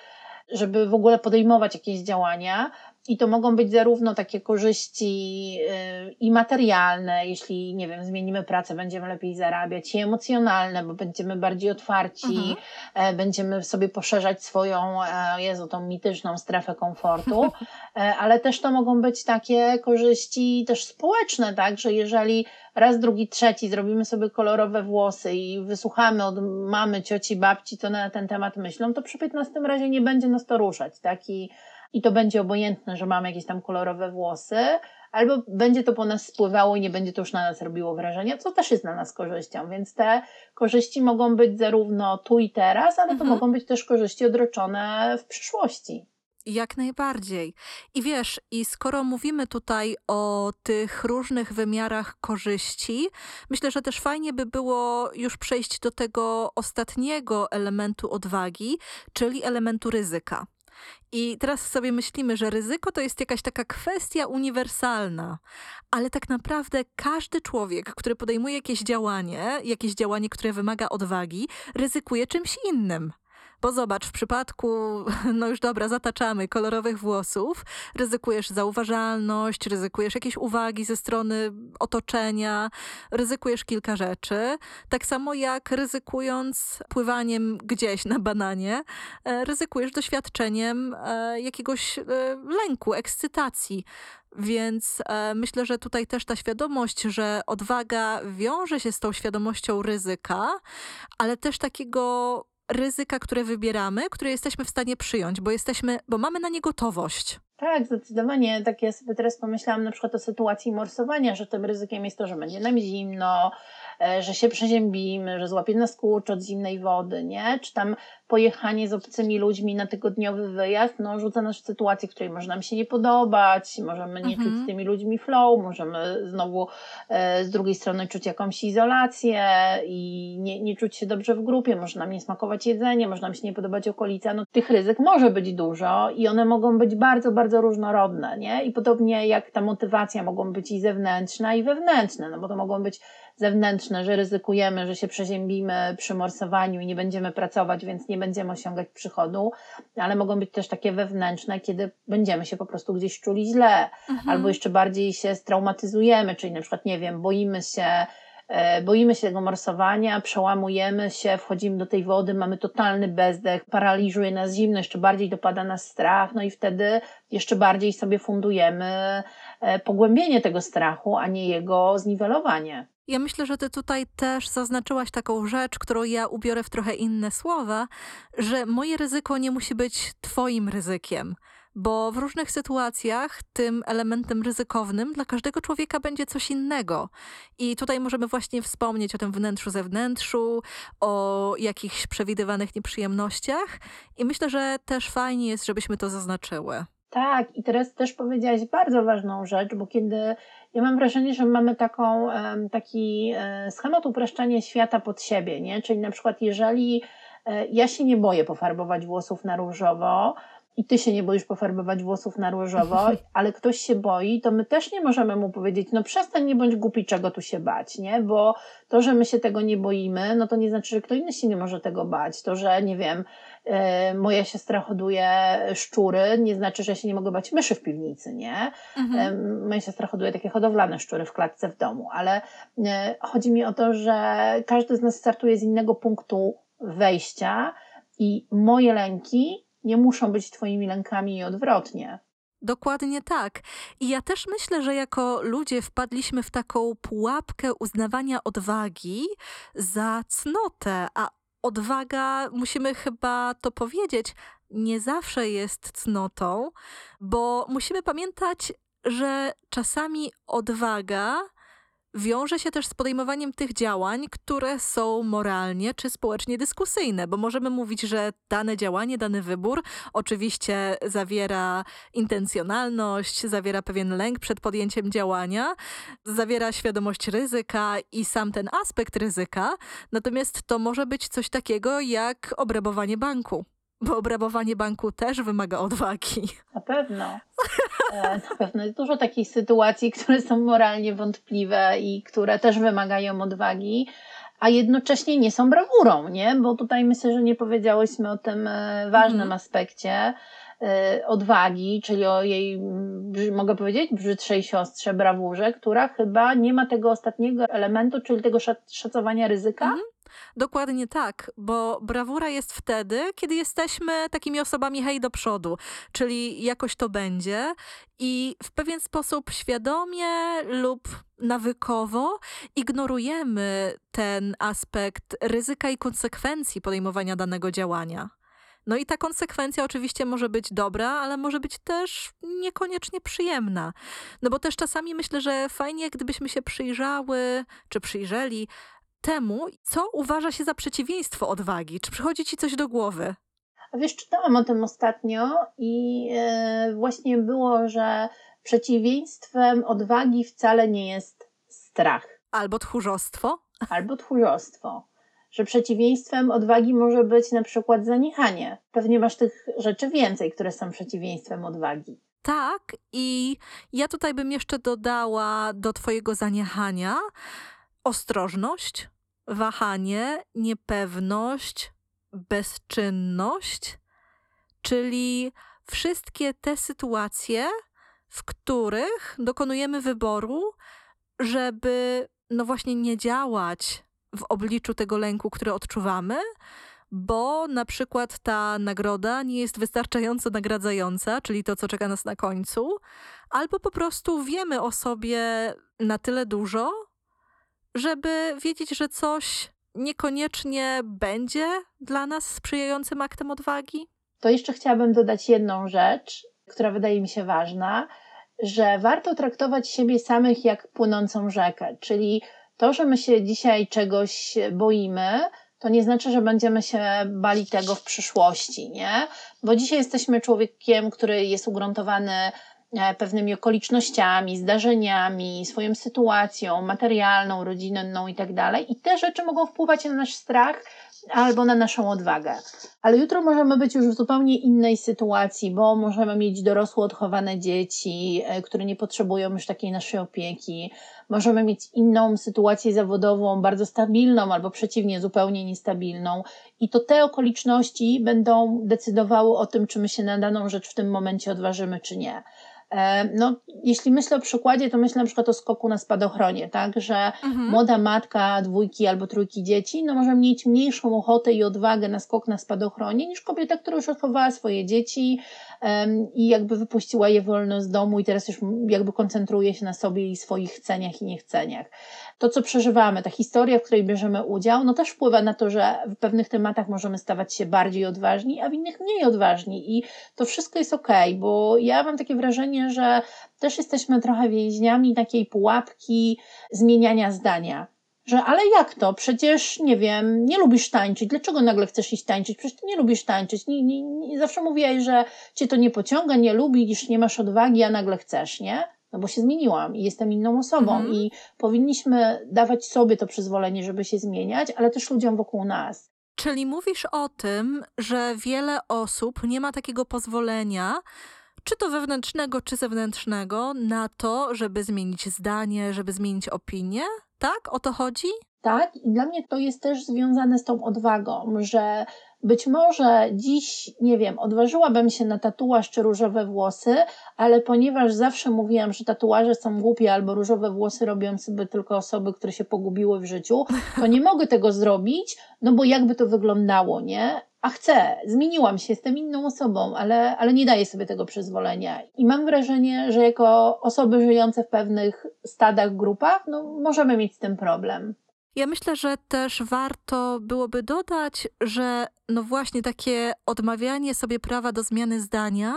żeby w ogóle podejmować jakieś działania. I to mogą być zarówno takie korzyści e, i materialne, jeśli, nie wiem, zmienimy pracę, będziemy lepiej zarabiać, i emocjonalne, bo będziemy bardziej otwarci, Mhm. e, będziemy sobie poszerzać swoją, e, Jezu, tą mityczną strefę komfortu, *laughs* e, ale też to mogą być takie korzyści też społeczne, tak, że jeżeli raz, drugi, trzeci zrobimy sobie kolorowe włosy i wysłuchamy od mamy, cioci, babci, co na ten temat myślą, to przy 15 razie nie będzie nas to ruszać, tak, i, i to będzie obojętne, że mamy jakieś tam kolorowe włosy, albo będzie to po nas spływało i nie będzie to już na nas robiło wrażenia, co też jest dla nas korzyścią, więc te korzyści mogą być zarówno tu i teraz, ale to Mhm. mogą być też korzyści odroczone w przyszłości. Jak najbardziej. I wiesz, i skoro mówimy tutaj o tych różnych wymiarach korzyści, myślę, że też fajnie by było już przejść do tego ostatniego elementu odwagi, czyli elementu ryzyka. I teraz sobie myślimy, że ryzyko to jest jakaś taka kwestia uniwersalna, ale tak naprawdę każdy człowiek, który podejmuje jakieś działanie, jakieś działanie, które wymaga odwagi, ryzykuje czymś innym. Bo zobacz, w przypadku, *laughs* no już dobra, zataczamy kolorowych włosów, ryzykujesz zauważalność, ryzykujesz jakieś uwagi ze strony otoczenia, ryzykujesz kilka rzeczy. Tak samo jak ryzykując pływaniem gdzieś na bananie, e, ryzykujesz doświadczeniem e, jakiegoś e, lęku, ekscytacji. Więc myślę, że tutaj też ta świadomość, że odwaga wiąże się z tą świadomością ryzyka, ale też takiego ryzyka, które wybieramy, które jesteśmy w stanie przyjąć, bo jesteśmy, bo mamy na nie gotowość. Tak, zdecydowanie. Tak ja sobie teraz pomyślałam na przykład o sytuacji morsowania, że tym ryzykiem jest to, że będzie nam zimno, że się przeziębimy, że złapie nas kurcz od zimnej wody, nie? Czy tam pojechanie z obcymi ludźmi na tygodniowy wyjazd, no rzuca nas w sytuację, w której może nam się nie podobać, możemy nie Mhm. czuć z tymi ludźmi flow, możemy znowu e, z drugiej strony czuć jakąś izolację i nie, nie czuć się dobrze w grupie, może nam nie smakować jedzenie, może nam się nie podobać okolica, no tych ryzyk może być dużo i one mogą być bardzo, bardzo różnorodne, nie? I podobnie jak ta motywacja mogą być i zewnętrzna i wewnętrzna, no bo to mogą być zewnętrzne, że ryzykujemy, że się przeziębimy przy morsowaniu i nie będziemy pracować, więc nie będziemy osiągać przychodu, ale mogą być też takie wewnętrzne, kiedy będziemy się po prostu gdzieś czuli źle, Mhm. albo jeszcze bardziej się straumatyzujemy, czyli na przykład, nie wiem, boimy się, e, boimy się tego morsowania, przełamujemy się, wchodzimy do tej wody, mamy totalny bezdech, paraliżuje nas zimno, jeszcze bardziej dopada nas strach, no i wtedy jeszcze bardziej sobie fundujemy e, pogłębienie tego strachu, a nie jego zniwelowanie. Ja myślę, że ty tutaj też zaznaczyłaś taką rzecz, którą ja ubiorę w trochę inne słowa, że moje ryzyko nie musi być twoim ryzykiem. Bo w różnych sytuacjach tym elementem ryzykownym dla każdego człowieka będzie coś innego. I tutaj możemy właśnie wspomnieć o tym wnętrzu, zewnętrzu, o jakichś przewidywanych nieprzyjemnościach. I myślę, że też fajnie jest, żebyśmy to zaznaczyły. Tak, i teraz też powiedziałaś bardzo ważną rzecz, bo kiedy ja mam wrażenie, że mamy taką, taki e, schemat upraszczania świata pod siebie, nie? Czyli na przykład, jeżeli e, ja się nie boję pofarbować włosów na różowo, i ty się nie boisz pofarbować włosów na różowo, *laughs* ale ktoś się boi, to my też nie możemy mu powiedzieć, no przestań, nie bądź głupi, czego tu się bać, nie? Bo to, że my się tego nie boimy, no to nie znaczy, że kto inny się nie może tego bać. To, że nie wiem, e, moja siostra hoduje szczury, nie znaczy, że ja się nie mogę bać myszy w piwnicy, nie? Mhm. Moja siostra hoduje takie hodowlane szczury w klatce w domu, ale e, chodzi mi o to, że każdy z nas startuje z innego punktu wejścia i moje lęki nie muszą być twoimi lękami i odwrotnie. Dokładnie tak. I ja też myślę, że jako ludzie wpadliśmy w taką pułapkę uznawania odwagi za cnotę, a odwaga, musimy chyba to powiedzieć, nie zawsze jest cnotą, bo musimy pamiętać, że czasami odwaga wiąże się też z podejmowaniem tych działań, które są moralnie czy społecznie dyskusyjne, bo możemy mówić, że dane działanie, dany wybór oczywiście zawiera intencjonalność, zawiera pewien lęk przed podjęciem działania, zawiera świadomość ryzyka i sam ten aspekt ryzyka, natomiast to może być coś takiego jak obrabowanie banku. Bo obrabowanie banku też wymaga odwagi. Na pewno. E, Na pewno jest dużo takich sytuacji, które są moralnie wątpliwe i które też wymagają odwagi, a jednocześnie nie są brawurą, nie? Bo tutaj myślę, że nie powiedziałyśmy o tym e, ważnym Mhm. aspekcie e, odwagi, czyli o jej, mogę powiedzieć, brzydszej siostrze, brawurze, która chyba nie ma tego ostatniego elementu, czyli tego szac- szacowania ryzyka. Mhm. Dokładnie tak, bo brawura jest wtedy, kiedy jesteśmy takimi osobami hej do przodu, czyli jakoś to będzie i w pewien sposób świadomie lub nawykowo ignorujemy ten aspekt ryzyka i konsekwencji podejmowania danego działania. No i ta konsekwencja oczywiście może być dobra, ale może być też niekoniecznie przyjemna. No bo też czasami myślę, że fajnie, gdybyśmy się przyjrzały, czy przyjrzeli temu, co uważa się za przeciwieństwo odwagi. Czy przychodzi ci coś do głowy? A wiesz, czytałam o tym ostatnio i e, właśnie było, że przeciwieństwem odwagi wcale nie jest strach Albo tchórzostwo? albo tchórzostwo. Że przeciwieństwem odwagi może być na przykład zaniechanie. Pewnie masz tych rzeczy więcej, które są przeciwieństwem odwagi. Tak, i ja tutaj bym jeszcze dodała do Twojego zaniechania ostrożność, wahanie, niepewność, bezczynność, czyli wszystkie te sytuacje, w których dokonujemy wyboru, żeby no właśnie nie działać w obliczu tego lęku, który odczuwamy, bo na przykład ta nagroda nie jest wystarczająco nagradzająca, czyli to, co czeka nas na końcu, albo po prostu wiemy o sobie na tyle dużo, żeby wiedzieć, że coś niekoniecznie będzie dla nas sprzyjającym aktem odwagi. To jeszcze chciałabym dodać jedną rzecz, która wydaje mi się ważna, że warto traktować siebie samych jak płynącą rzekę, czyli to, że my się dzisiaj czegoś boimy, to nie znaczy, że będziemy się bali tego w przyszłości, nie? Bo dzisiaj jesteśmy człowiekiem, który jest ugruntowany pewnymi okolicznościami, zdarzeniami, swoją sytuacją materialną, rodzinną i tak. I te rzeczy mogą wpływać na nasz strach albo na naszą odwagę. Ale jutro możemy być już w zupełnie innej sytuacji, bo możemy mieć dorosłe, odchowane dzieci, e, które nie potrzebują już takiej naszej opieki. Możemy mieć inną sytuację zawodową, bardzo stabilną, albo przeciwnie, zupełnie niestabilną. I to te okoliczności będą decydowały o tym, czy my się na daną rzecz w tym momencie odważymy, czy nie. E, no, jeśli myślę o przykładzie, to myślę na przykład o skoku na spadochronie, tak, że mhm. młoda matka dwójki albo trójki dzieci, no może mieć mniejszą ochotę i odwagę na skok na spadochronie niż kobieta, która już odchowała swoje dzieci um, i jakby wypuściła je wolno z domu i teraz już jakby koncentruje się na sobie i swoich chceniach i niechceniach to, co przeżywamy, ta historia, w której bierzemy udział, no też wpływa na to, że w pewnych tematach możemy stawać się bardziej odważni, a w innych mniej odważni. I to wszystko jest ok, bo ja mam takie wrażenie, że też jesteśmy trochę więźniami takiej pułapki zmieniania zdania. Że ale jak to? Przecież nie wiem, nie lubisz tańczyć. Dlaczego nagle chcesz iść tańczyć? Przecież ty nie lubisz tańczyć. Nie, nie, nie, zawsze mówiłaś, że cię to nie pociąga, nie lubisz, nie masz odwagi, a nagle chcesz, nie? No bo się zmieniłam i jestem inną osobą mhm. i powinniśmy dawać sobie to przyzwolenie, żeby się zmieniać, ale też ludziom wokół nas. Czyli mówisz o tym, że wiele osób nie ma takiego pozwolenia, czy to wewnętrznego, czy zewnętrznego, na to, żeby zmienić zdanie, żeby zmienić opinię? Tak? O to chodzi? Tak, i dla mnie to jest też związane z tą odwagą, że być może dziś, nie wiem, odważyłabym się na tatuaż czy różowe włosy, ale ponieważ zawsze mówiłam, że tatuaże są głupie albo różowe włosy robią sobie tylko osoby, które się pogubiły w życiu, to nie mogę tego zrobić, no bo jakby to wyglądało, nie? A chcę, zmieniłam się, jestem inną osobą, ale, ale nie daję sobie tego przyzwolenia. I mam wrażenie, że jako osoby żyjące w pewnych stadach, grupach, no możemy mieć z tym problem. Ja myślę, że też warto byłoby dodać, że no właśnie takie odmawianie sobie prawa do zmiany zdania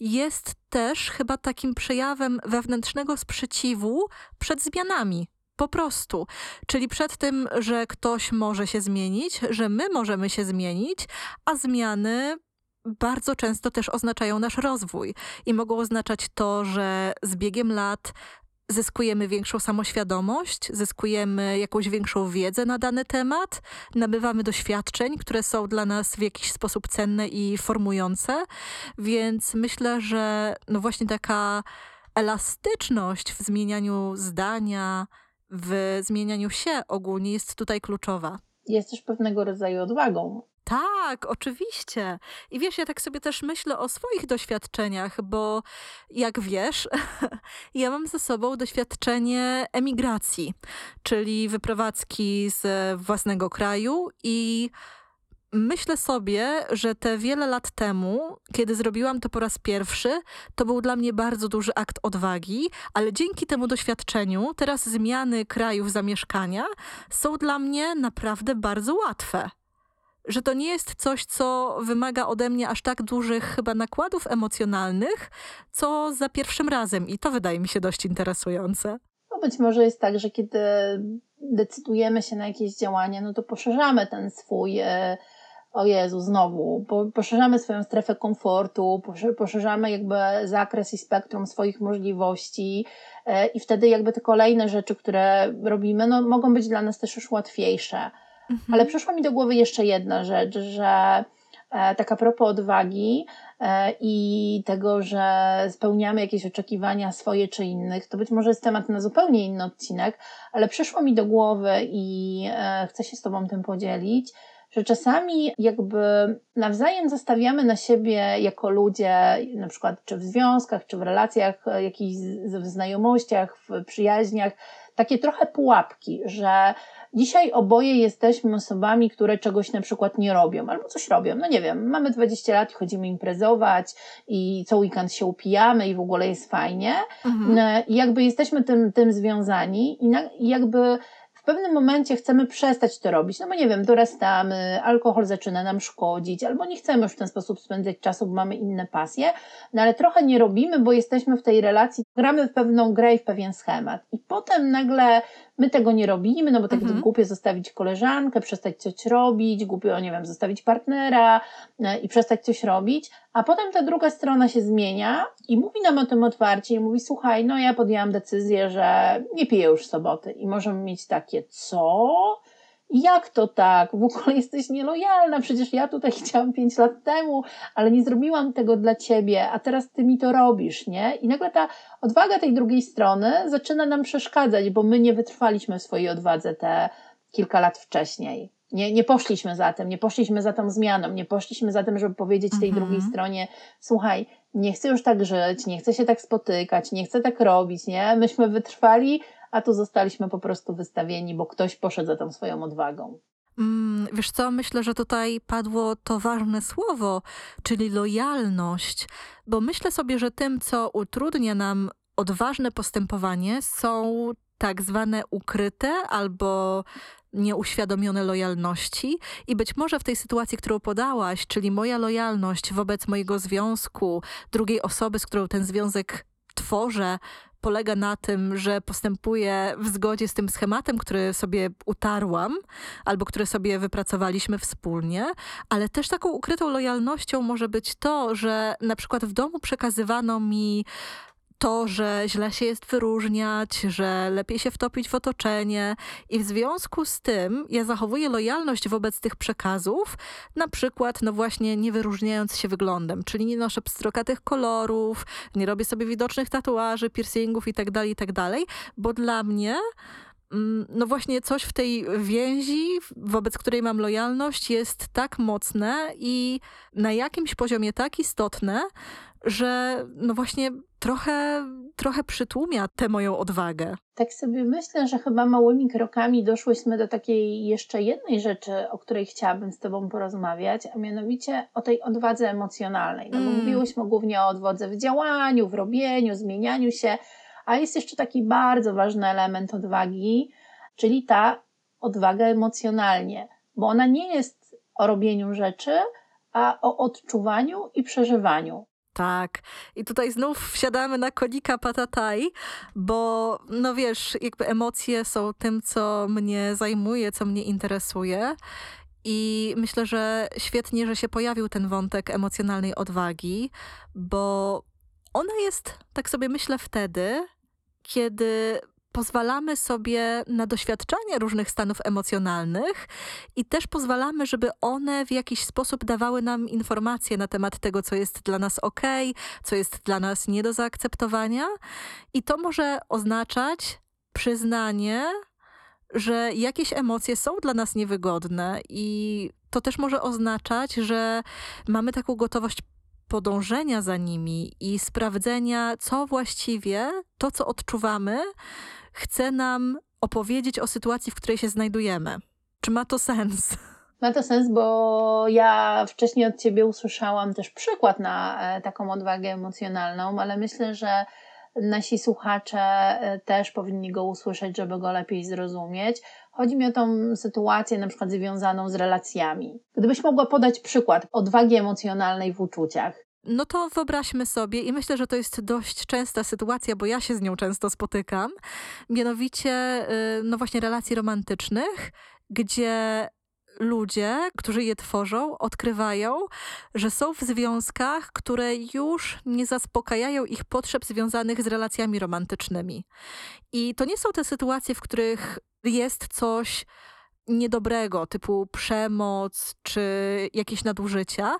jest też chyba takim przejawem wewnętrznego sprzeciwu przed zmianami. Po prostu. Czyli przed tym, że ktoś może się zmienić, że my możemy się zmienić, a zmiany bardzo często też oznaczają nasz rozwój i mogą oznaczać to, że z biegiem lat zyskujemy większą samoświadomość, zyskujemy jakąś większą wiedzę na dany temat, nabywamy doświadczeń, które są dla nas w jakiś sposób cenne i formujące, więc myślę, że no właśnie taka elastyczność w zmienianiu zdania, w zmienianiu się ogólnie jest tutaj kluczowa. Jest też pewnego rodzaju odwagą. Tak, oczywiście. I wiesz, ja tak sobie też myślę o swoich doświadczeniach, bo jak wiesz, *laughs* ja mam ze sobą doświadczenie emigracji, czyli wyprowadzki z własnego kraju i myślę sobie, że te wiele lat temu, kiedy zrobiłam to po raz pierwszy, to był dla mnie bardzo duży akt odwagi, ale dzięki temu doświadczeniu teraz zmiany krajów zamieszkania są dla mnie naprawdę bardzo łatwe że to nie jest coś, co wymaga ode mnie aż tak dużych chyba nakładów emocjonalnych, co za pierwszym razem. I to wydaje mi się dość interesujące. No być może jest tak, że kiedy decydujemy się na jakieś działania, no to poszerzamy ten swój. E, o Jezu, znowu, poszerzamy swoją strefę komfortu, poszerzamy jakby zakres i spektrum swoich możliwości e, i wtedy jakby te kolejne rzeczy, które robimy, no mogą być dla nas też już łatwiejsze. Mhm. Ale przyszła mi do głowy jeszcze jedna rzecz, że e, taka propos odwagi e, i tego, że spełniamy jakieś oczekiwania swoje czy innych, to być może jest temat na zupełnie inny odcinek, ale przyszło mi do głowy i e, chcę się z Tobą tym podzielić, że czasami jakby nawzajem zostawiamy na siebie jako ludzie, na przykład czy w związkach, czy w relacjach, jakichś w znajomościach, w przyjaźniach, takie trochę pułapki, że Dzisiaj oboje jesteśmy osobami, które czegoś na przykład nie robią, albo coś robią. No nie wiem, mamy 20 lat i chodzimy imprezować i co weekend się upijamy i w ogóle jest fajnie. Mhm. E, I jakby jesteśmy tym, tym związani i, na, i jakby w pewnym momencie chcemy przestać to robić, no bo nie wiem, dorastamy, alkohol zaczyna nam szkodzić, albo nie chcemy już w ten sposób spędzać czasu, bo mamy inne pasje, no ale trochę nie robimy, bo jesteśmy w tej relacji, gramy w pewną grę i w pewien schemat. I potem nagle my tego nie robimy, no bo tak Mhm. głupio zostawić koleżankę, przestać coś robić, głupio, nie wiem, zostawić partnera e, i przestać coś robić, a potem ta druga strona się zmienia i mówi nam o tym otwarcie i mówi, słuchaj, no ja podjęłam decyzję, że nie piję już soboty i możemy mieć takie, co? Jak to tak? W ogóle *laughs* jesteś nielojalna, przecież ja tutaj *laughs* chciałam pięć lat temu, ale nie zrobiłam tego dla ciebie, a teraz ty mi to robisz, nie? I nagle ta odwaga tej drugiej strony zaczyna nam przeszkadzać, bo my nie wytrwaliśmy w swojej odwadze te kilka lat wcześniej. Nie, nie poszliśmy za tym, nie poszliśmy za tą zmianą, nie poszliśmy za tym, żeby powiedzieć tej Mhm. drugiej stronie, słuchaj, nie chcę już tak żyć, nie chcę się tak spotykać, nie chcę tak robić, nie? Myśmy wytrwali, a tu zostaliśmy po prostu wystawieni, bo ktoś poszedł za tą swoją odwagą. Mm, wiesz co, myślę, że tutaj padło to ważne słowo, czyli lojalność, bo myślę sobie, że tym, co utrudnia nam odważne postępowanie, są tak zwane ukryte albo nieuświadomione lojalności. I być może w tej sytuacji, którą podałaś, czyli moja lojalność wobec mojego związku, drugiej osoby, z którą ten związek tworzę, polega na tym, że postępuję w zgodzie z tym schematem, który sobie utarłam, albo które sobie wypracowaliśmy wspólnie, ale też taką ukrytą lojalnością może być to, że na przykład w domu przekazywano mi to, że źle się jest wyróżniać, że lepiej się wtopić w otoczenie i w związku z tym ja zachowuję lojalność wobec tych przekazów, na przykład no właśnie nie wyróżniając się wyglądem, czyli nie noszę pstrokatych kolorów, nie robię sobie widocznych tatuaży, piercingów itd., itd., bo dla mnie no właśnie coś w tej więzi, wobec której mam lojalność, jest tak mocne i na jakimś poziomie tak istotne, że no właśnie trochę, trochę przytłumia tę moją odwagę. Tak sobie myślę, że chyba małymi krokami doszłyśmy do takiej jeszcze jednej rzeczy, o której chciałabym z Tobą porozmawiać, a mianowicie o tej odwadze emocjonalnej. No bo Mm. mówiłyśmy głównie o odwadze w działaniu, w robieniu, zmienianiu się, a jest jeszcze taki bardzo ważny element odwagi, czyli ta odwaga emocjonalnie, bo ona nie jest o robieniu rzeczy, a o odczuwaniu i przeżywaniu. Tak. I tutaj znów wsiadamy na konika patataj, bo no wiesz, jakby emocje są tym, co mnie zajmuje, co mnie interesuje. I myślę, że świetnie, że się pojawił ten wątek emocjonalnej odwagi, bo ona jest, tak sobie myślę, wtedy, kiedy pozwalamy sobie na doświadczanie różnych stanów emocjonalnych i też pozwalamy, żeby one w jakiś sposób dawały nam informacje na temat tego, co jest dla nas ok, co jest dla nas nie do zaakceptowania. I to może oznaczać przyznanie, że jakieś emocje są dla nas niewygodne, i to też może oznaczać, że mamy taką gotowość podążenia za nimi i sprawdzenia, co właściwie to, co odczuwamy, chce nam opowiedzieć o sytuacji, w której się znajdujemy. Czy ma to sens? Ma to sens, bo ja wcześniej od Ciebie usłyszałam też przykład na e, taką odwagę emocjonalną, ale myślę, że nasi słuchacze e, też powinni go usłyszeć, żeby go lepiej zrozumieć. Chodzi mi o tą sytuację na przykład związaną z relacjami. Gdybyś mogła podać przykład odwagi emocjonalnej w uczuciach. No to wyobraźmy sobie, i myślę, że to jest dość częsta sytuacja, bo ja się z nią często spotykam, mianowicie, y, no właśnie, relacji romantycznych, gdzie ludzie, którzy je tworzą, odkrywają, że są w związkach, które już nie zaspokajają ich potrzeb związanych z relacjami romantycznymi. I to nie są te sytuacje, w których jest coś niedobrego, typu przemoc czy jakieś nadużycia,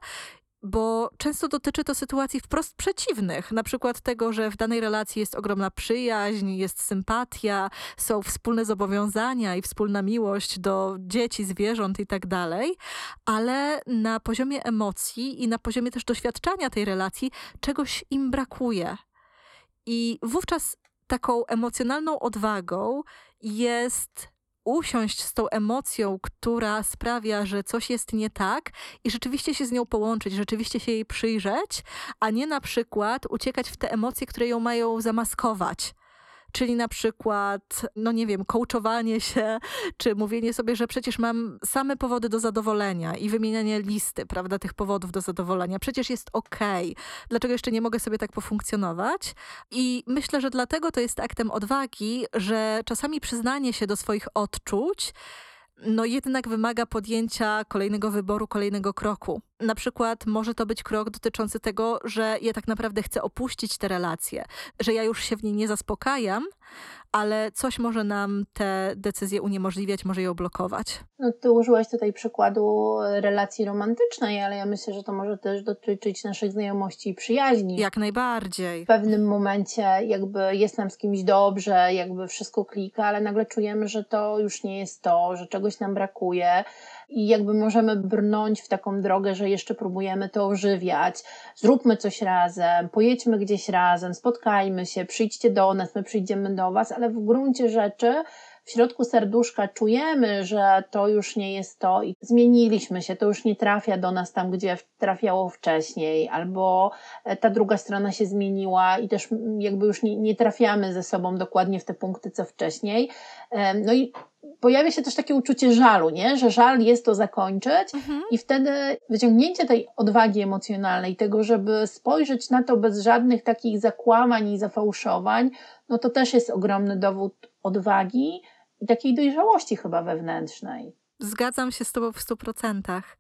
bo często dotyczy to sytuacji wprost przeciwnych, na przykład tego, że w danej relacji jest ogromna przyjaźń, jest sympatia, są wspólne zobowiązania i wspólna miłość do dzieci, zwierząt i tak dalej, ale na poziomie emocji i na poziomie też doświadczania tej relacji czegoś im brakuje. I wówczas taką emocjonalną odwagą jest usiąść z tą emocją, która sprawia, że coś jest nie tak i rzeczywiście się z nią połączyć, rzeczywiście się jej przyjrzeć, a nie na przykład uciekać w te emocje, które ją mają zamaskować. Czyli na przykład, no nie wiem, coachowanie się, czy mówienie sobie, że przecież mam same powody do zadowolenia i wymienianie listy, prawda, tych powodów do zadowolenia. Przecież jest okej. Okay. Dlaczego jeszcze nie mogę sobie tak pofunkcjonować? I myślę, że dlatego to jest aktem odwagi, że czasami przyznanie się do swoich odczuć no jednak wymaga podjęcia kolejnego wyboru, kolejnego kroku. Na przykład może to być krok dotyczący tego, że ja tak naprawdę chcę opuścić tę relację, że ja już się w niej nie zaspokajam, ale coś może nam te decyzje uniemożliwiać, może ją blokować. No, ty użyłaś tutaj przykładu relacji romantycznej, ale ja myślę, że to może też dotyczyć naszych znajomości i przyjaźni. Jak najbardziej. W pewnym momencie jakby jest nam z kimś dobrze, jakby wszystko klika, ale nagle czujemy, że to już nie jest to, że czegoś nam brakuje i jakby możemy brnąć w taką drogę, że jeszcze próbujemy to ożywiać, zróbmy coś razem, pojedźmy gdzieś razem, spotkajmy się, przyjdźcie do nas, my przyjdziemy do was, ale w gruncie rzeczy w środku serduszka czujemy, że to już nie jest to i zmieniliśmy się, to już nie trafia do nas tam, gdzie trafiało wcześniej, albo ta druga strona się zmieniła i też jakby już nie, nie trafiamy ze sobą dokładnie w te punkty, co wcześniej. No i pojawia się też takie uczucie żalu, nie? że żal jest to zakończyć mhm. i wtedy wyciągnięcie tej odwagi emocjonalnej, tego, żeby spojrzeć na to bez żadnych takich zakłamań i zafałszowań, no to też jest ogromny dowód odwagi takiej dojrzałości chyba wewnętrznej. Zgadzam się z Tobą w stu procentach.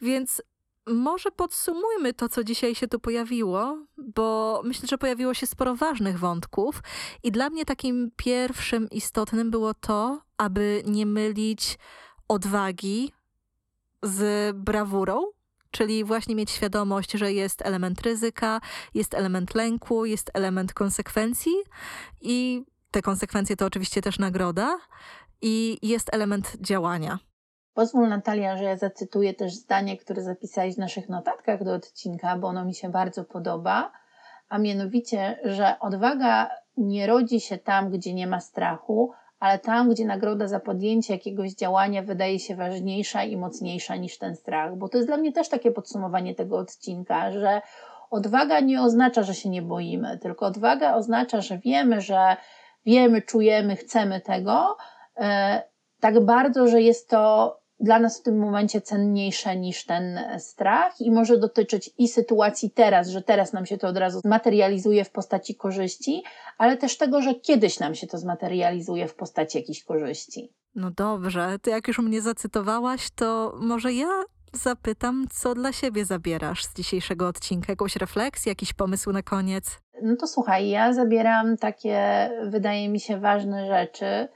Więc może podsumujmy to, co dzisiaj się tu pojawiło, bo myślę, że pojawiło się sporo ważnych wątków, i dla mnie takim pierwszym istotnym było to, aby nie mylić odwagi z brawurą, czyli właśnie mieć świadomość, że jest element ryzyka, jest element lęku, jest element konsekwencji i te konsekwencje to oczywiście też nagroda i jest element działania. Pozwól Natalia, że ja zacytuję też zdanie, które zapisałeś w naszych notatkach do odcinka, bo ono mi się bardzo podoba, a mianowicie, że odwaga nie rodzi się tam, gdzie nie ma strachu, ale tam, gdzie nagroda za podjęcie jakiegoś działania wydaje się ważniejsza i mocniejsza niż ten strach. Bo to jest dla mnie też takie podsumowanie tego odcinka, że odwaga nie oznacza, że się nie boimy, tylko odwaga oznacza, że wiemy, że wiemy, czujemy, chcemy tego, e, tak bardzo, że jest to dla nas w tym momencie cenniejsze niż ten strach i może dotyczyć i sytuacji teraz, że teraz nam się to od razu zmaterializuje w postaci korzyści, ale też tego, że kiedyś nam się to zmaterializuje w postaci jakichś korzyści. No dobrze, to jak już mnie zacytowałaś, to może ja zapytam, co dla siebie zabierasz z dzisiejszego odcinka? Jakąś refleksję, jakiś pomysł na koniec? No to słuchaj, ja zabieram takie, wydaje mi się, ważne rzeczy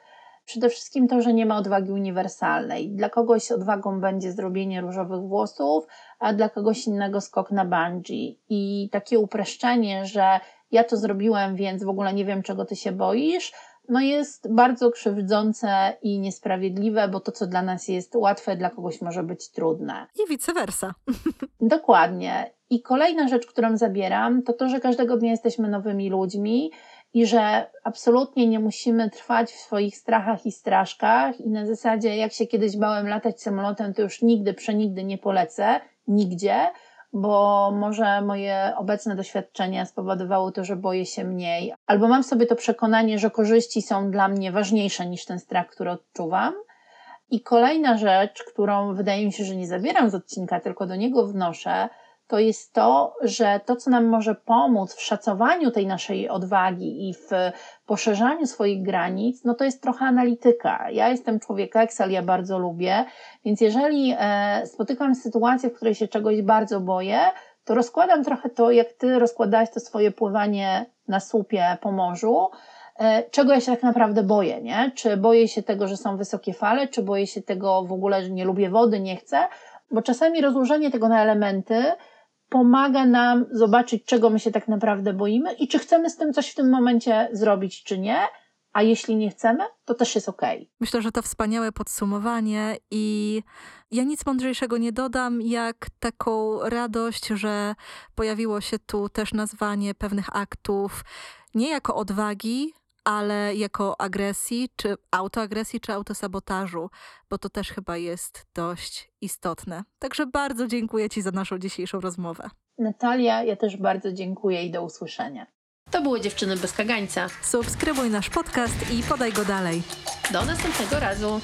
Przede wszystkim to, że nie ma odwagi uniwersalnej. Dla kogoś odwagą będzie zrobienie różowych włosów, a dla kogoś innego skok na bungee. I takie upraszczenie, że ja to zrobiłem, więc w ogóle nie wiem, czego ty się boisz, no jest bardzo krzywdzące i niesprawiedliwe, bo to, co dla nas jest łatwe, dla kogoś może być trudne. I vice versa. *laughs* Dokładnie. I kolejna rzecz, którą zabieram, to to, że każdego dnia jesteśmy nowymi ludźmi i że absolutnie nie musimy trwać w swoich strachach i straszkach i na zasadzie jak się kiedyś bałem latać samolotem, to już nigdy, przenigdy nie polecę, nigdzie, bo może moje obecne doświadczenia spowodowały to, że boję się mniej, albo mam sobie to przekonanie, że korzyści są dla mnie ważniejsze niż ten strach, który odczuwam. I kolejna rzecz, którą wydaje mi się, że nie zabieram z odcinka, tylko do niego wnoszę, to jest to, że to, co nam może pomóc w szacowaniu tej naszej odwagi i w poszerzaniu swoich granic, no to jest trochę analityka. Ja jestem człowiek Excel, ja bardzo lubię, więc jeżeli e, spotykam sytuację, w której się czegoś bardzo boję, to rozkładam trochę to, jak ty rozkładałaś to swoje pływanie na słupie po morzu, e, czego ja się tak naprawdę boję, nie? Czy boję się tego, że są wysokie fale, czy boję się tego w ogóle, że nie lubię wody, nie chcę, bo czasami rozłożenie tego na elementy pomaga nam zobaczyć, czego my się tak naprawdę boimy i czy chcemy z tym coś w tym momencie zrobić, czy nie. A jeśli nie chcemy, to też jest ok. Myślę, że to wspaniałe podsumowanie i ja nic mądrzejszego nie dodam, jak taką radość, że pojawiło się tu też nazwanie pewnych aktów nie jako odwagi, ale jako agresji, czy autoagresji, czy autosabotażu, bo to też chyba jest dość istotne. Także bardzo dziękuję Ci za naszą dzisiejszą rozmowę. Natalia, ja też bardzo dziękuję i do usłyszenia. To były Dziewczyny bez kagańca. Subskrybuj nasz podcast i podaj go dalej. Do następnego razu.